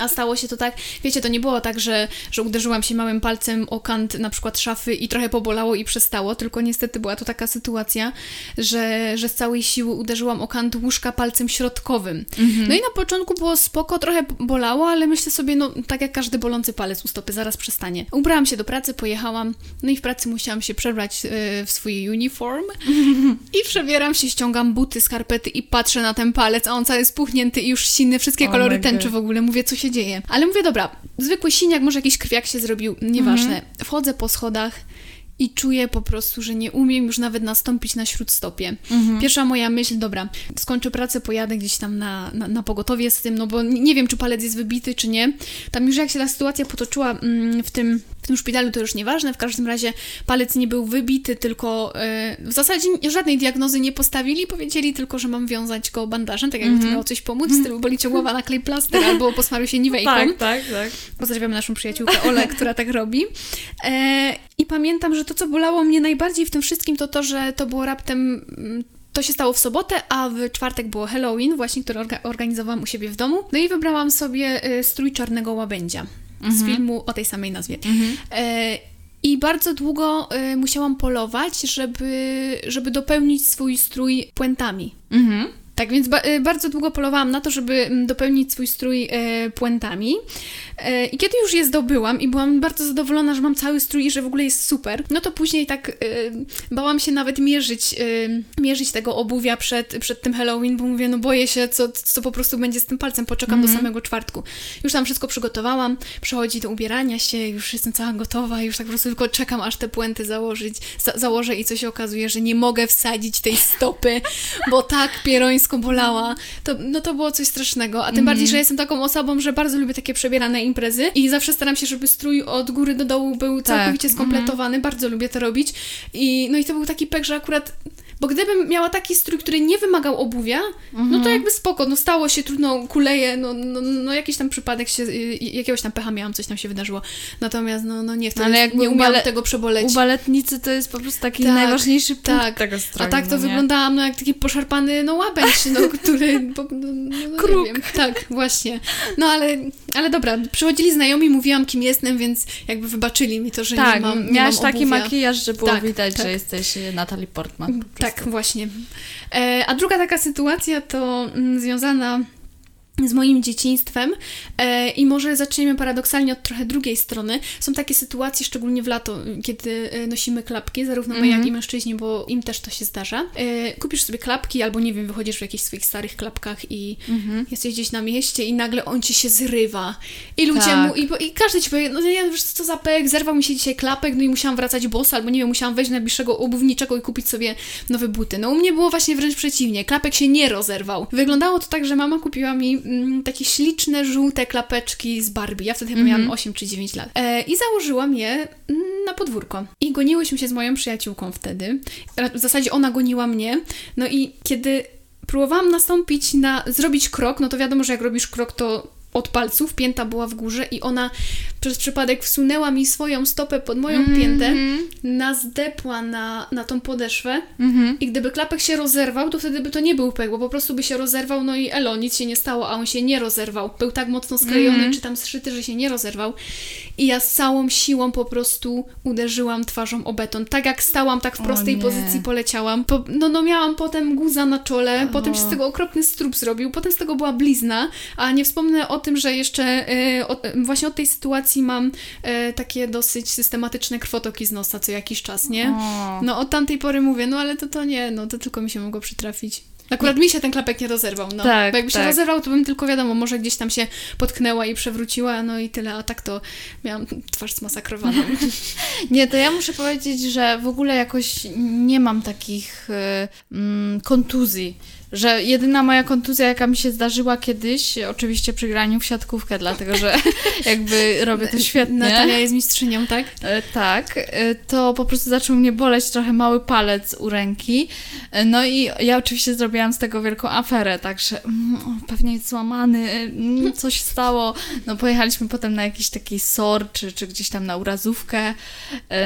A stało się to tak, wiecie, to nie było tak, że, że uderzyłam się małym palcem o kant na przykład szafy i trochę pobolało i przestało, tylko niestety była to taka sytuacja, że, że z całej siły uderzyłam o kant łóżka palcem środkowym. No i na początku było spoko, trochę bolało, ale myślę sobie, no tak jak każdy bolący palec u stopy, zaraz przestanie. Ubrałam się do pracy, pojechałam, no i w pracy musiałam się przebrać e, w swój uniform i przebieram się, ściągam buty, skarpety i patrzę na ten palec, a on cały spuchnięty i już siny, wszystkie kolory tęczy w ogóle, mówię, co się dzieje. Ale mówię, dobra, zwykły siniak, może jakiś krwiak się zrobił, nieważne. Wchodzę po schodach i czuję po prostu, że nie umiem już nawet nastąpić na śródstopie. Pierwsza moja myśl, dobra, skończę pracę, pojadę gdzieś tam na, na, na pogotowie z tym, no bo nie nie wiem, czy palec jest wybity, czy nie. Tam już jak się ta sytuacja potoczyła mm, w tym, w tym szpitalu, to już nieważne. W każdym razie palec nie był wybity, tylko e, w zasadzie żadnej diagnozy nie postawili, powiedzieli tylko, że mam wiązać go bandażem, tak jakby to miało coś pomóc, w stylu boli cię głowa, naklej plaster albo posmaruj się niwejką. Tak, tak, tak. Pozdrawiamy naszą przyjaciółkę Olę, która tak robi. E, I pamiętam, że to, co bolało mnie najbardziej w tym wszystkim, to to, że to było raptem. mm, To się stało w sobotę, a w czwartek było Halloween, właśnie, który orga- organizowałam u siebie w domu. No i wybrałam sobie e, strój czarnego łabędzia z filmu o tej samej nazwie. E, I bardzo długo e, musiałam polować, żeby, żeby dopełnić swój strój puentami. Mhm. Tak, więc ba- y, bardzo długo polowałam na to, żeby mm, dopełnić swój strój e, puentami. E, I kiedy już je zdobyłam i byłam bardzo zadowolona, że mam cały strój i że w ogóle jest super, no to później tak e, bałam się nawet mierzyć, mierzyć tego obuwia przed, przed tym Halloween, bo mówię, no boję się, co, co po prostu będzie z tym palcem, poczekam do samego czwartku. Już tam wszystko przygotowałam, przychodzi do ubierania się, już jestem cała gotowa, już tak po prostu tylko czekam, aż te puenty założyć, za- założę i co się okazuje, że nie mogę wsadzić tej stopy, bo tak pierońsko bolała. To, no to było coś strasznego, a tym bardziej, że jestem taką osobą, że bardzo lubię takie przebierane imprezy i zawsze staram się, żeby strój od góry do dołu był całkowicie skompletowany, bardzo lubię to robić. I no i to był taki pek, że akurat bo gdybym miała taki strój, który nie wymagał obuwia, no to jakby spoko, no stało się, trudno kuleje, no, no, no jakiś tam przypadek się, y, jakiegoś tam pecha miałam, coś tam się wydarzyło. Natomiast no, no nie, wtedy Ale jakby nie umiałam bale- tego przeboleć. U baletnicy to jest po prostu taki Tak, najważniejszy punkt tak. tego A tak to no nie? wyglądałam no, jak taki poszarpany no, łabędź, no, który... Po, no, no, no, Kruk. Nie wiem. Tak, właśnie. No ale, ale dobra, przychodzili znajomi, mówiłam kim jestem, więc jakby wybaczyli mi to, że Tak, nie mam nie miałaś mam taki makijaż, że było Tak, widać, tak. że jesteś e, Natalie Portman. po prostu. Tak, właśnie. E, a druga taka sytuacja to mm, związana z moim dzieciństwem e, i może zaczniemy paradoksalnie od trochę drugiej strony. Są takie sytuacje, szczególnie w lato, kiedy e, nosimy klapki, zarówno my, mm -hmm. jak i mężczyźni, bo im też to się zdarza. E, kupisz sobie klapki albo, nie wiem, wychodzisz w jakichś swoich starych klapkach i mm -hmm. jesteś gdzieś na mieście i nagle on ci się zrywa. I ludzie tak. mu, i, i, każdy ci powie, no nie wiem, co za pek, zerwał mi się dzisiaj klapek, no i musiałam wracać bossa, albo nie wiem, musiałam wejść do najbliższego obuwniczego i kupić sobie nowe buty. No u mnie było właśnie wręcz przeciwnie, klapek się nie rozerwał. Wyglądało to tak, że mama kupiła mi takie śliczne, żółte klapeczki z Barbie. Ja wtedy mm -hmm. miałam 8 czy 9 lat. E, I założyłam je mm, na podwórko. I goniłyśmy się z moją przyjaciółką wtedy. W zasadzie ona goniła mnie. No i kiedy próbowałam nastąpić na, zrobić krok, no to wiadomo, że jak robisz krok, to od palców, pięta była w górze i ona przez przypadek wsunęła mi swoją stopę pod moją mm -hmm. piętę, nazdepła na, na tą podeszwę mm -hmm. i gdyby klapek się rozerwał, to wtedy by to nie był pek, bo po prostu by się rozerwał, no i elo, nic się nie stało, a on się nie rozerwał. Był tak mocno sklejony, mm -hmm. czy tam zszyty, że się nie rozerwał. I ja z całą siłą po prostu uderzyłam twarzą o beton. Tak jak stałam, tak w prostej pozycji poleciałam. Po, no, no miałam potem guza na czole, o. potem się z tego okropny strup zrobił, potem z tego była blizna, a nie wspomnę o tym, że jeszcze o, właśnie od tej sytuacji mam y, takie dosyć systematyczne krwotoki z nosa co jakiś czas, nie? No od tamtej pory mówię, no ale to to nie, no to tylko mi się mogło przytrafić. Akurat mi się ten klapek nie rozerwał, no. Tak, Bo jakby tak. się rozerwał, to bym tylko wiadomo, może gdzieś tam się potknęła i przewróciła, no i tyle, a tak to miałam twarz zmasakrowaną. nie, to ja muszę powiedzieć, że w ogóle jakoś nie mam takich y, y, kontuzji że jedyna moja kontuzja, jaka mi się zdarzyła kiedyś, oczywiście przy graniu w siatkówkę, dlatego że jakby robię to świetnie. Natalia jest mistrzynią, tak? E, tak. E, to po prostu zaczął mnie boleć trochę mały palec u ręki. E, no i ja oczywiście zrobiłam z tego wielką aferę, także mm, pewnie jest złamany, mm, coś stało. No pojechaliśmy potem na jakiś taki SOR, czy, czy gdzieś tam na urazówkę.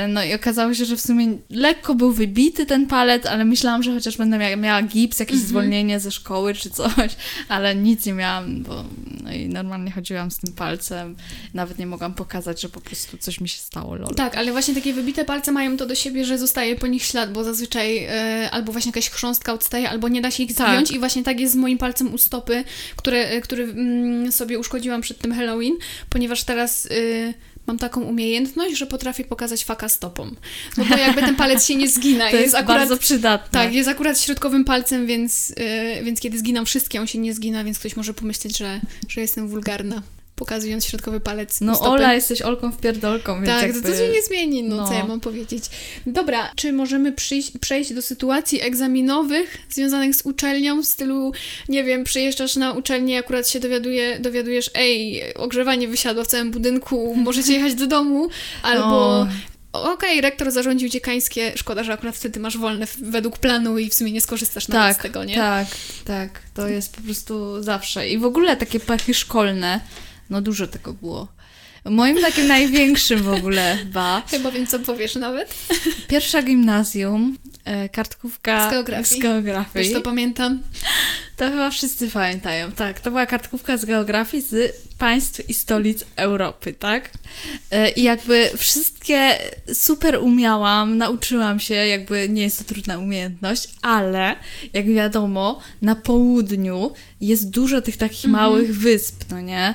No i okazało się, że w sumie lekko był wybity ten palec, ale myślałam, że chociaż będę miała, miała gips, jakieś mhm. zwolnienie ze szkoły czy coś, ale nic nie miałam, bo no i normalnie chodziłam z tym palcem. Nawet nie mogłam pokazać, że po prostu coś mi się stało. Lol. Tak, ale właśnie takie wybite palce mają to do siebie, że zostaje po nich ślad, bo zazwyczaj e, albo właśnie jakaś chrząstka odstaje, albo nie da się ich tak. zdjąć i właśnie tak jest z moim palcem u stopy, które, e, który mm, sobie uszkodziłam przed tym Halloween, ponieważ teraz... E, mam taką umiejętność, że potrafię pokazać faka stopą. No bo jakby ten palec się nie zgina. To jest, jest akurat, bardzo przydatne. Tak, jest akurat środkowym palcem, więc, yy, więc kiedy zginam wszystkie, on się nie zgina, więc ktoś może pomyśleć, że, że jestem wulgarna pokazując środkowy palec. No. Ola, jesteś Olką w pierdolką, więc Tak, jakby... to, się nie zmieni, no, no, co ja mam powiedzieć. Dobra, czy możemy przyjść, przejść do sytuacji egzaminowych związanych z uczelnią, w stylu, nie wiem, przyjeżdżasz na uczelnię, akurat się dowiaduje, dowiadujesz, ej, ogrzewanie wysiadło w całym budynku, możecie jechać do domu, albo... Okej, okay, rektor zarządził dziekańskie, szkoda, że akurat wtedy masz wolne według planu i w sumie nie skorzystasz tak, nawet z tego, nie? Tak, tak, to jest po prostu zawsze. I w ogóle takie pechy szkolne, no dużo tego było. Moim takim największym w ogóle chyba. Chyba wiem, co powiesz nawet. Pierwsza gimnazjum, e, kartkówka z geografii. Z geografii. Wiesz, to pamiętam. To chyba wszyscy pamiętają, tak. To była kartkówka z geografii z państw i stolic Europy, tak? E, I jakby wszystkie super umiałam, nauczyłam się, jakby nie jest to trudna umiejętność, ale jak wiadomo, na południu jest dużo tych takich mhm. małych wysp, no nie?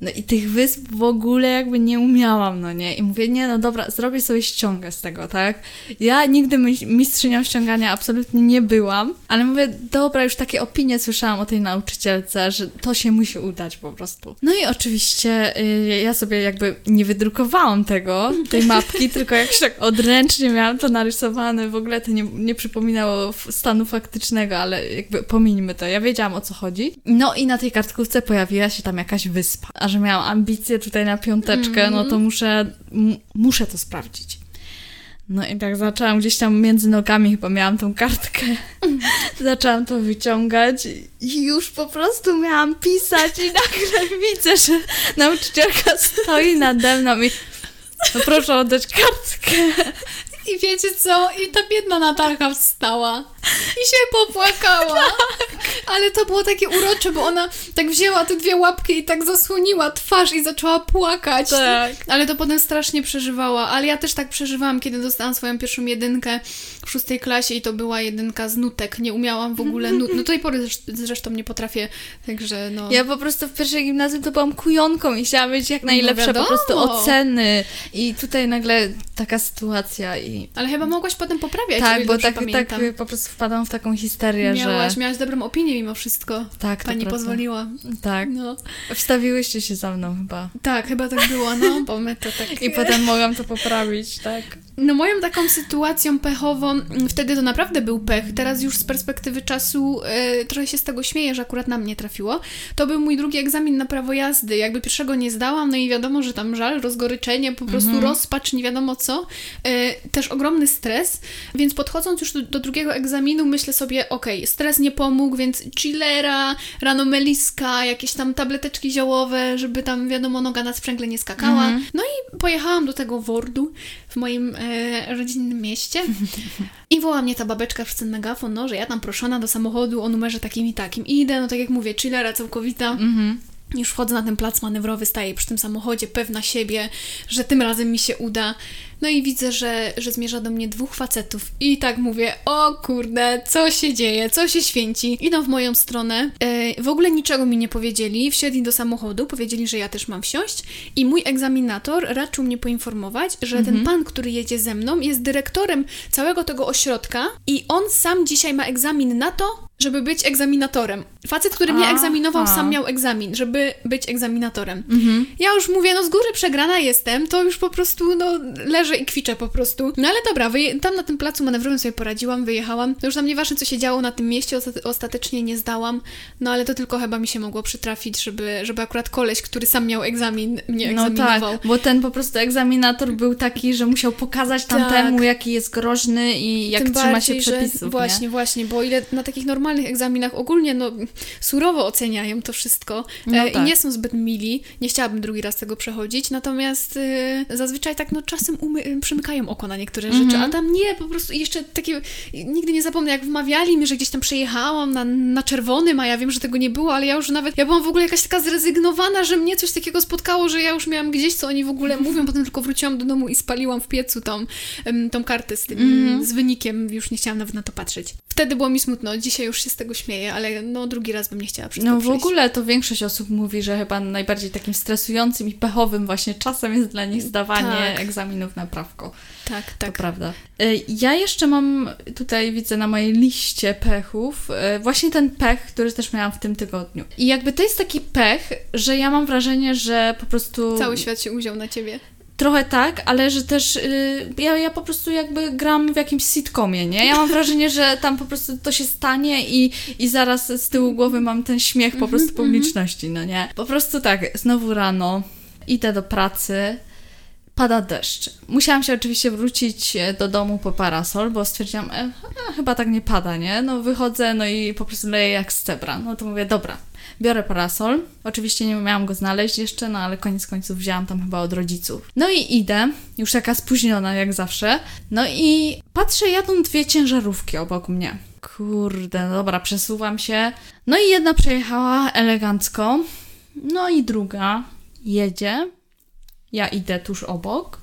No i tych wysp w ogóle jakby nie umiałam, no nie? I mówię, nie, no dobra, zrobię sobie ściągę z tego, tak? Ja nigdy mistrzynią ściągania absolutnie nie byłam, ale mówię, dobra, już takie opinie słyszałam o tej nauczycielce, że to się musi udać po prostu. No i oczywiście y, ja sobie jakby nie wydrukowałam tego, tej mapki, tylko jakoś tak odręcznie miałam to narysowane, w ogóle to nie, nie przypominało stanu faktycznego, ale jakby pomińmy to. Ja wiedziałam o co chodzi. No i na tej kartkówce pojawiła się tam jakaś wyspa, aż że miałam ambicje tutaj na piąteczkę, no to mhm. muszę, muszę to sprawdzić. No i tak zaczęłam gdzieś tam między nogami, chyba miałam tą kartkę. zaczęłam to wyciągać i już po prostu miałam pisać i nagle widzę, że nauczycielka stoi nade mną i no proszę oddać kartkę. I wiecie co? I ta biedna Natalka wstała. I się popłakała. Ale to było takie urocze, bo ona tak wzięła te dwie łapki i tak zasłoniła twarz i zaczęła płakać. Tak. Ale to potem strasznie przeżywała. Ale ja też tak przeżywałam, kiedy dostałam swoją pierwszą jedynkę w szóstej klasie i to była jedynka z nutek. Nie umiałam w ogóle nut. No do tej pory zresztą nie potrafię, także no... Ja po prostu w pierwszej gimnazjum to byłam kujonką i chciałam mieć jak najlepsze no po prostu oceny. I tutaj nagle taka sytuacja i... Ale chyba mogłaś potem poprawiać, Tak, bo tak, tak po prostu wpadłam w taką histerię, Miałaś, że... Miałaś dobrą opinię mimo wszystko. Tak, Pani pozwoliła. Tak. No. Wstawiłyście się za mną chyba. Tak, chyba tak było, no, bo my to tak... I potem mogłam to poprawić, tak. No moją taką sytuacją pechową, wtedy to naprawdę był pech, teraz już z perspektywy czasu e, trochę się z tego śmieję, że akurat na mnie trafiło. To był mój drugi egzamin na prawo jazdy, jakby pierwszego nie zdałam, no i wiadomo, że tam żal, rozgoryczenie, po prostu mm -hmm. rozpacz, nie wiadomo co. E, też ogromny stres, więc podchodząc już do, do drugiego egzaminu myślę sobie, okej, okay, stres nie pomógł, więc chillera, rano meliska, jakieś tam tableteczki ziołowe, żeby tam wiadomo noga na sprzęgle nie skakała. -hmm. No i pojechałam do tego Wordu w moim e, rodzinnym mieście i woła mnie ta babeczka przez ten megafon, no, że ja tam proszona do samochodu o numerze takim i takim. I idę, no tak jak mówię, chillera całkowita. Mm-hmm. Już wchodzę na ten plac manewrowy, staję przy tym samochodzie, pewna siebie, że tym razem mi się uda. No i widzę, że, że zmierza do mnie dwóch facetów. I tak mówię, o kurde, co się dzieje, co się święci. Idą w moją stronę. E, w ogóle niczego mi nie powiedzieli. Wsiedli do samochodu, powiedzieli, że ja też mam wsiąść. I mój egzaminator raczył mnie poinformować, że mhm. ten pan, który jedzie ze mną, jest dyrektorem całego tego ośrodka i on sam dzisiaj ma egzamin na to, żeby być egzaminatorem. Facet, który mnie egzaminował, sam miał egzamin, żeby być egzaminatorem. Mhm. Ja już mówię, no z góry przegrana jestem, to już po prostu, no, leżę i kwiczę po prostu. No ale dobra, tam na tym placu manewrowym sobie poradziłam, wyjechałam. To już tam nieważne, co się działo na tym mieście, ostatecznie nie zdałam, no ale to tylko chyba mi się mogło przytrafić, żeby, żeby akurat koleś, który sam miał egzamin, mnie egzaminował. No tak, bo ten po prostu egzaminator był taki, że musiał pokazać tamtemu, tak. jaki jest groźny i jak Tym trzyma bardziej, się przepisów, że, Właśnie, nie? właśnie, bo ile na takich normalnych egzaminach ogólnie, no, surowo oceniają to wszystko no e, tak. i nie są zbyt mili. Nie chciałabym drugi raz tego przechodzić, natomiast e, zazwyczaj tak, no, czasem umy, przymykają oko na niektóre rzeczy, mm -hmm. a tam nie, po prostu jeszcze takie, nigdy nie zapomnę, jak wmawiali mi, że gdzieś tam przejechałam na, na czerwonym, a ja wiem, że tego nie było, ale ja już nawet, ja byłam w ogóle jakaś taka zrezygnowana, że mnie coś takiego spotkało, że ja już miałam gdzieś, co oni w ogóle mówią, potem tylko wróciłam do domu i spaliłam w piecu tą, tą kartę z tym, -hmm. z wynikiem, już nie chciałam nawet na to patrzeć. Wtedy było mi smutno, dzisiaj już się z tego śmieję, ale no drugi raz bym nie chciała przez No w ogóle to większość osób mówi, że chyba najbardziej takim stresującym i pechowym właśnie czasem jest dla nich zdawanie tak. egzaminów na prawko. Tak, tak. To prawda. E, ja jeszcze mam tutaj, widzę na mojej liście pechów, e, właśnie ten pech, który też miałam w tym tygodniu. I jakby to jest taki pech, że ja mam wrażenie, że po prostu... Cały świat się uziął na ciebie. Trochę tak, ale że też yy, ja, ja po prostu jakby gram w jakimś sitcomie, nie? Ja mam wrażenie, że tam po prostu to się stanie i, i zaraz z tyłu głowy mam ten śmiech po prostu mhm, publiczności, no nie? Po prostu tak, znowu rano, idę do pracy, pada deszcz. Musiałam się oczywiście wrócić e, do domu po parasol, bo stwierdziłam, e, chyba tak nie pada, nie? No wychodzę, no i po prostu leję jak z cebra. No to mówię, dobra, biorę parasol. Oczywiście nie miałam go znaleźć jeszcze, no ale koniec końców wzięłam tam chyba od rodziców. No i idę, już taka spóźniona jak zawsze. No i patrzę, jadą dwie ciężarówki obok mnie. Kurde, no dobra, przesuwam się. No i jedna przejechała elegancko, no i druga jedzie. Ja idę tuż obok.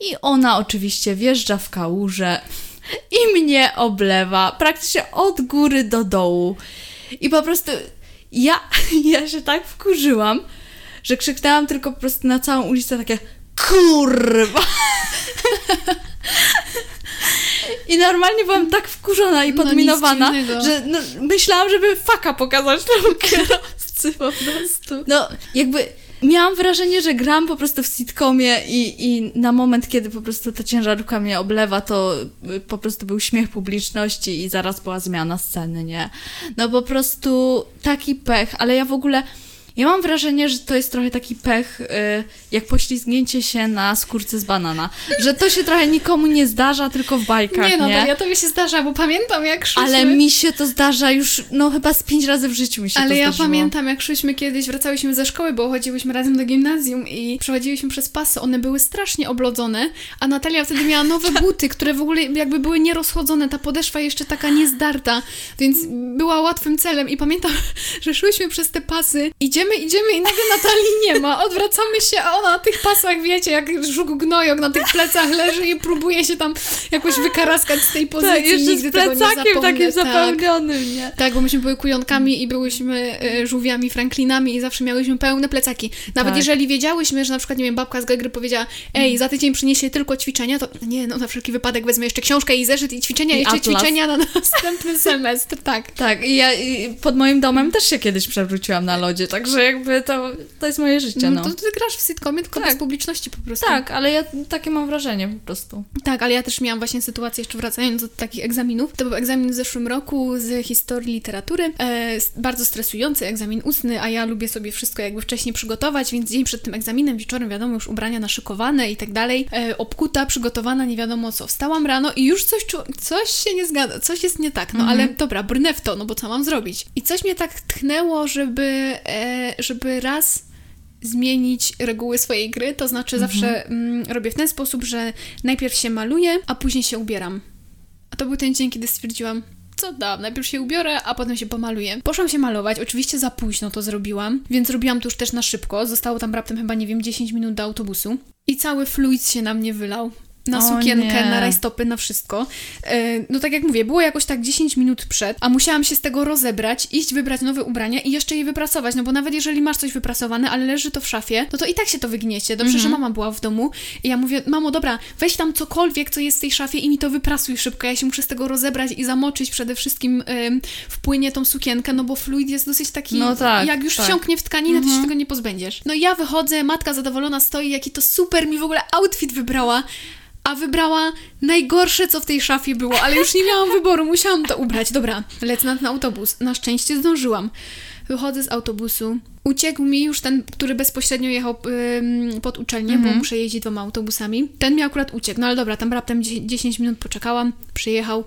I ona oczywiście wjeżdża w kałużę i mnie oblewa praktycznie od góry do dołu. I po prostu ja, ja się tak wkurzyłam, że krzyknęłam tylko po prostu na całą ulicę takie kurwa. I normalnie byłam tak wkurzona i no podminowana, no że no, myślałam, żeby faka pokazać temu kierowcy po prostu. No, jakby miałam wrażenie, że gram po prostu w sitcomie i, i na moment, kiedy po prostu ta ciężarówka mnie oblewa, to y, po prostu był śmiech publiczności i zaraz była zmiana sceny, nie? No po prostu taki pech, ale ja w ogóle Ja mam wrażenie, że to jest trochę taki pech, y, jak poślizgnięcie się na skórce z banana. Że to się trochę nikomu nie zdarza, tylko w bajkach, Nie no, nie? to ja to mi się zdarza, bo pamiętam jak szliśmy... Ale mi się to zdarza już, no chyba z pięć razy w życiu mi się Ale to ja zdarzyło. pamiętam, jak szliśmy kiedyś, wracałyśmy ze szkoły, bo chodziłyśmy razem do gimnazjum i przechodziliśmy przez pasy. One były strasznie oblodzone, a Natalia wtedy miała nowe buty, które w ogóle jakby były nierozchodzone, ta podeszwa jeszcze taka niezdarta, więc była łatwym celem. I pamiętam, że szłyśmy przez te pasy, idziemy, idziemy i nagle Natalii nie ma. Odwracamy się, a ona na tych pasach, wiecie, jak żuk gnojok na tych plecach leży i próbuje się tam jakoś wykaraskać z tej pozycji. Tak, jeszcze Nigdy z plecakiem takim Tak. zapełnionym, nie? Tak, bo myśmy były kujonkami i byłyśmy e, żółwiami Franklinami i zawsze miałyśmy pełne plecaki. Nawet Tak. jeżeli wiedziałyśmy, że na przykład, nie wiem, babka z Gegry powiedziała, ej, za tydzień przyniesie tylko ćwiczenia, to nie, no na wszelki wypadek wezmę jeszcze książkę i zeszyt i ćwiczenia, I jeszcze atlas. ćwiczenia na następny semestr, tak. Tak, i ja i pod moim domem też się kiedyś przewróciłam na lodzie, także jakby to, to jest moje życie, no. No to ty grasz w sitcomie, tylko Tak. bez publiczności po prostu. Tak, ale ja takie mam wrażenie po prostu. Tak, ale ja też miałam właśnie sytuację, jeszcze wracając do takich egzaminów. To był egzamin w zeszłym roku z historii literatury. E, bardzo stresujący egzamin ustny, a ja lubię sobie wszystko jakby wcześniej przygotować, więc dzień przed tym egzaminem, wieczorem, wiadomo, już ubrania naszykowane i tak dalej. E, obkuta, przygotowana, nie wiadomo co. Wstałam rano i już coś, coś się nie zgadza, coś jest nie tak. No ale dobra, brnę w to, no bo co mam zrobić? I coś mnie tak tchnęło, żeby, e, żeby raz zmienić reguły swojej gry, to znaczy zawsze mm, robię w ten sposób, że najpierw się maluję, a później się ubieram. A to był ten dzień, kiedy stwierdziłam, co da, najpierw się ubiorę, a potem się pomaluję. Poszłam się malować, oczywiście za późno to zrobiłam, więc robiłam to już też na szybko. Zostało tam raptem chyba, nie wiem, 10 minut do autobusu. I cały fluid się na mnie wylał. Na O sukienkę, nie. na rajstopy, na wszystko. E, no tak jak mówię, było jakoś tak 10 minut przed, a musiałam się z tego rozebrać, iść wybrać nowe ubrania i jeszcze je wyprasować, no bo nawet jeżeli masz coś wyprasowane, ale leży to w szafie, no to i tak się to wygniecie. Dobrze, że mama była w domu i ja mówię, mamo, dobra, weź tam cokolwiek, co jest w tej szafie i mi to wyprasuj szybko, ja się muszę z tego rozebrać i zamoczyć przede wszystkim ym, wpłynie tą sukienkę, no bo fluid jest dosyć taki, No tak, jak już tak. wsiąknie w tkaninę, to się tego nie pozbędziesz. No i ja wychodzę, matka zadowolona stoi, jaki to super mi w ogóle outfit wybrała, a wybrała najgorsze, co w tej szafie było, ale już nie miałam wyboru, musiałam to ubrać. Dobra, lecę na autobus. Na szczęście zdążyłam. Wychodzę z autobusu. Uciekł mi już ten, który bezpośrednio jechał ym, pod uczelnię, bo muszę jeździć dwoma autobusami. Ten mi akurat uciekł, no ale dobra, tam raptem 10 10 minut poczekałam, przyjechał.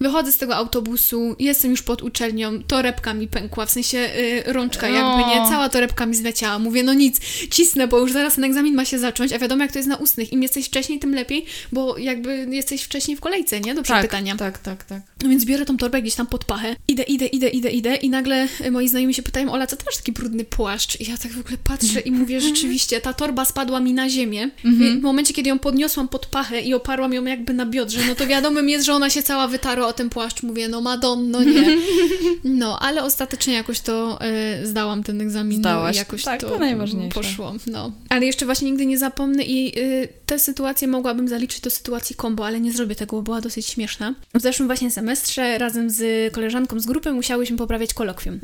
Wychodzę z tego autobusu, jestem już pod uczelnią, torebka mi pękła, w sensie y, rączka jakby, nie? O. Cała torebka mi zleciała. Mówię, no nic, cisnę, bo już zaraz ten egzamin ma się zacząć, a wiadomo jak to jest na ustnych. Im jesteś wcześniej, tym lepiej, bo jakby jesteś wcześniej w kolejce, nie? Do Tak, przepytania. tak, tak, tak. No więc biorę tą torbę gdzieś tam pod pachę. Idę, idę, idę, idę, idę i nagle y, moi znajomi się pytają, Ola, co ty masz taki brudny płaszcz? I ja tak w ogóle patrzę i mówię, rzeczywiście, ta torba spadła mi na ziemię. W momencie, kiedy ją podniosłam pod pachę i oparłam ją jakby na biodrze, no to wiadomym jest, że ona się cała wytarła o ten płaszcz. Mówię, no Madonno, nie. No, ale ostatecznie jakoś to y, zdałam ten egzamin. Zdałaś. Jakoś Tak, to, to najważniejsze. poszło. No. Ale jeszcze właśnie nigdy nie zapomnę i y, tę sytuację mogłabym zaliczyć do sytuacji kombo, ale nie zrobię tego, bo była dosyć śmieszna. W zeszłym właśnie semestrze razem z koleżanką z grupy musiałyśmy poprawiać kolokwium.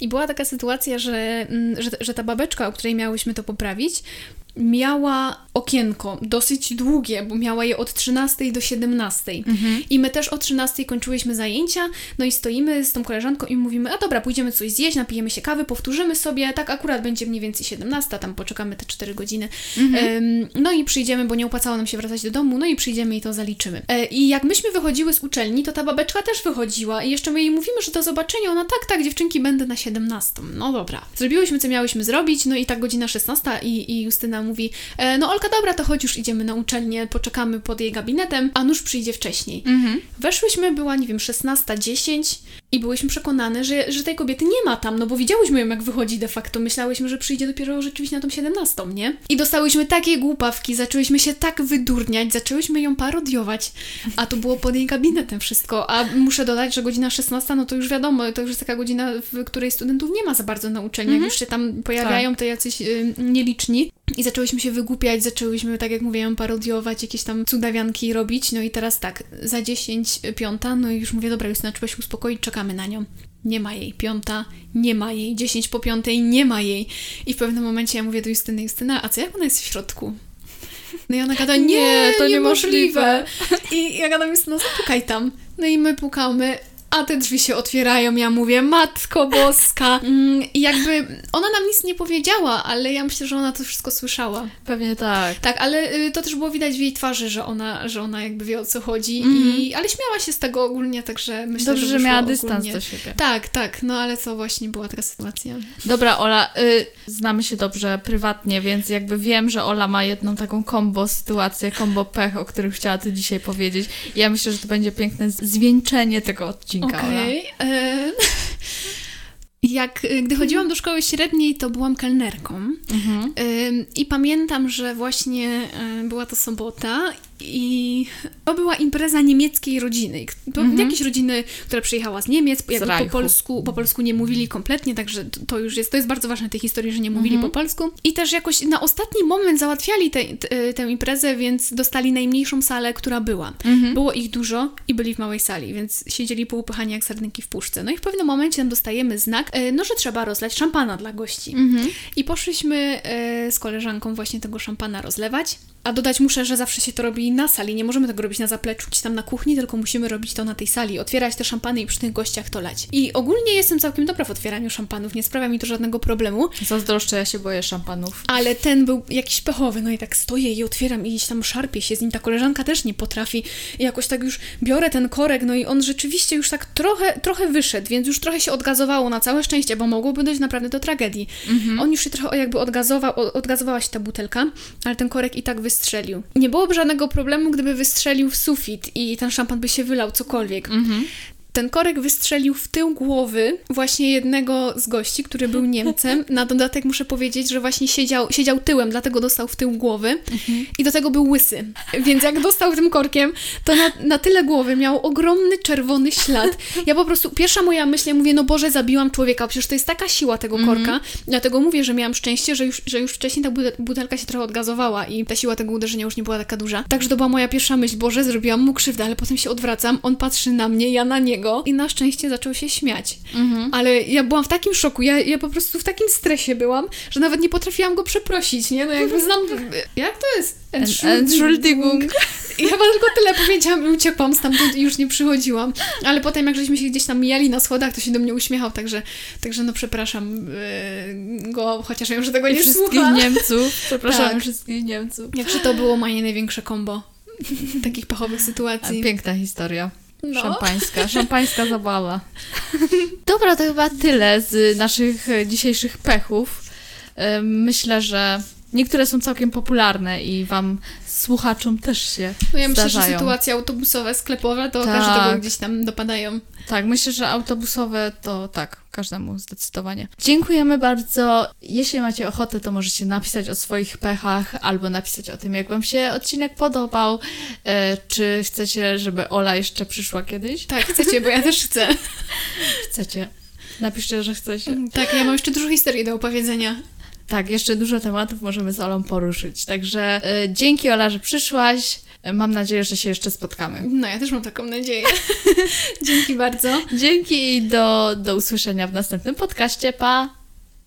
I była taka sytuacja, że, mm, że, że ta babeczka, o której miałyśmy to poprawić, miała okienko dosyć długie, bo miała je od 13 do 17. I my też o 13 kończyłyśmy zajęcia, no i stoimy z tą koleżanką i mówimy, a dobra, pójdziemy coś zjeść, napijemy się kawy, powtórzymy sobie, tak akurat będzie mniej więcej 17, tam poczekamy te 4 godziny. Em, no i przyjdziemy, bo nie opłacało nam się wracać do domu, no i przyjdziemy i to zaliczymy. E, I jak myśmy wychodziły z uczelni, to ta babeczka też wychodziła i jeszcze my jej mówimy, że do zobaczenia, ona tak, tak, dziewczynki, będę na 17. No dobra. Zrobiłyśmy, co miałyśmy zrobić, no i tak godzina 16 i, i Justyna mówi, e, no Olka, dobra, to chodź już idziemy na uczelnię, poczekamy pod jej gabinetem, a nóż przyjdzie wcześniej. Weszłyśmy, była, nie wiem, 16.10 i byłyśmy przekonane, że, że tej kobiety nie ma tam, no bo widziałyśmy ją, jak wychodzi de facto. Myślałyśmy, że przyjdzie dopiero rzeczywiście na tą 17, nie? I dostałyśmy takie głupawki, zaczęłyśmy się tak wydurniać, zaczęłyśmy ją parodiować, a to było pod jej gabinetem wszystko. A muszę dodać, że godzina 16, no to już wiadomo, to już jest taka godzina, w której studentów nie ma za bardzo na uczelni. Jak już się tam pojawiają, to jacyś y, nieliczni. I zaczęłyśmy się wygłupiać, zaczęłyśmy, tak jak mówiłam, parodiować, jakieś tam cudawianki robić. No i teraz tak, za 10 piąta, no i już mówię, dobra, Justyna, trzeba się uspokoić, czekamy na nią. Nie ma jej. Piąta, nie ma jej. 10 po piątej, nie ma jej. I w pewnym momencie ja mówię do Justyny, Justyna, a co jak ona jest w środku? No i ona gada, nie, to niemożliwe. niemożliwe. I ja gadam, Justyna, zapukaj tam. No i my pukamy, a te drzwi się otwierają. Ja mówię, matko boska. Mm, I jakby ona nam nic nie powiedziała, ale ja myślę, że ona to wszystko słyszała. Pewnie tak. Tak, ale y, to też było widać w jej twarzy, że ona, że ona jakby wie o co chodzi. Mhm. I, ale śmiała się z tego ogólnie, także myślę, Dobrze, że że miała dystans ogólnie. do siebie. Tak, tak, no ale to właśnie była taka sytuacja. Dobra, Ola, y, znamy się dobrze prywatnie, więc jakby wiem, że Ola ma jedną taką kombo sytuację, kombo pech, o których chciała tu dzisiaj powiedzieć. Ja myślę, że to będzie piękne zwieńczenie tego odcinka, Ola. Okej. e, Jak, y, gdy chodziłam do szkoły średniej, to byłam kelnerką. Mhm. I pamiętam, że właśnie y, była to sobota i to była impreza niemieckiej rodziny. To Mhm. Jakiejś rodziny, która przyjechała z Niemiec, jakby po Reichu. polsku, po polsku nie mówili kompletnie, także to- już jest, to jest bardzo ważne w tej historii, że nie mówili Mhm. po polsku. I też jakoś na ostatni moment załatwiali te, te, tę imprezę, więc dostali najmniejszą salę, która była. Mhm. Było ich dużo i byli w małej sali, więc siedzieli poupychani jak sardynki w puszce. No i w pewnym momencie tam dostajemy znak, e, no że trzeba rozlać szampana dla gości. Mhm. I poszliśmy e, z koleżanką właśnie tego szampana rozlewać. A dodać muszę, że zawsze się to robi na sali. Nie możemy tego robić na zapleczu czy tam na kuchni, tylko musimy robić to na tej sali. Otwierać te szampany i przy tych gościach to lać. I ogólnie jestem całkiem dobra w otwieraniu szampanów, nie sprawia mi to żadnego problemu. Zazdroszczę, ja się boję szampanów. Ale ten był jakiś pechowy, no i tak stoję i otwieram i gdzieś tam szarpie się z nim. Ta koleżanka też nie potrafi. I jakoś tak już biorę ten korek, no i on rzeczywiście już tak trochę, trochę wyszedł, więc już trochę się odgazowało na całe szczęście, bo mogłoby dojść naprawdę do tragedii. On już się trochę jakby odgazował, odgazowała się ta butelka, ale ten korek i tak wystrzelił. Nie byłoby żadnego problemu, gdyby wystrzelił w sufit i ten szampan by się wylał, cokolwiek. Mhm. Ten korek wystrzelił w tył głowy właśnie jednego z gości, który był Niemcem. Na dodatek muszę powiedzieć, że właśnie siedział, siedział tyłem, dlatego dostał w tył głowy i do tego był łysy. Więc jak dostał tym korkiem, to na, na tyle głowy miał ogromny czerwony ślad. Ja po prostu, pierwsza moja myśl, ja mówię, no Boże, zabiłam człowieka, przecież to jest taka siła tego korka. Dlatego mówię, że miałam szczęście, że już, że już wcześniej ta butel- butelka się trochę odgazowała i ta siła tego uderzenia już nie była taka duża. Także to była moja pierwsza myśl, Boże, zrobiłam mu krzywdę, ale potem się odwracam, on patrzy na mnie, ja na niego i na szczęście zaczął się śmiać. Mhm. Ale ja byłam w takim szoku, ja, ja po prostu w takim stresie byłam, że nawet nie potrafiłam go przeprosić, nie? No jakby znam... Jak to jest? Entschuldigung. I chyba tylko tyle powiedziałam i uciekłam stamtąd i już nie przychodziłam. Ale potem, jak żeśmy się gdzieś tam mijali na schodach, to się do mnie uśmiechał, także, także no przepraszam yy, go, chociaż wiem, że tego I nie wszystkich słucha. Niemców. Przepraszam Tak. wszystkich Niemców. Jakże to było moje największe kombo takich pechowych A, sytuacji. Piękna historia. No. Szampańska, szampańska zabawa. Dobra, to chyba tyle z naszych e, dzisiejszych pechów. Ym, Myślę, że niektóre są całkiem popularne i Wam, słuchaczom, też się No ja myślę, że zdarzają. sytuacje autobusowe, sklepowe to Tak. każdego gdzieś tam dopadają. Tak, myślę, że autobusowe to tak, każdemu zdecydowanie. Dziękujemy bardzo. Jeśli macie ochotę, to możecie napisać o swoich pechach albo napisać o tym, jak Wam się odcinek podobał. E, czy chcecie, żeby Ola jeszcze przyszła kiedyś? Tak, chcecie, bo ja też chcę. Chcecie. Napiszcie, że chcecie. Tak, ja mam jeszcze dużo historii do opowiedzenia. Tak, jeszcze dużo tematów możemy z Olą poruszyć. Także e, dzięki Ola, że przyszłaś. E, Mam nadzieję, że się jeszcze spotkamy. No, ja też mam taką nadzieję. Dzięki bardzo. Dzięki i do, do usłyszenia w następnym podcaście. Pa!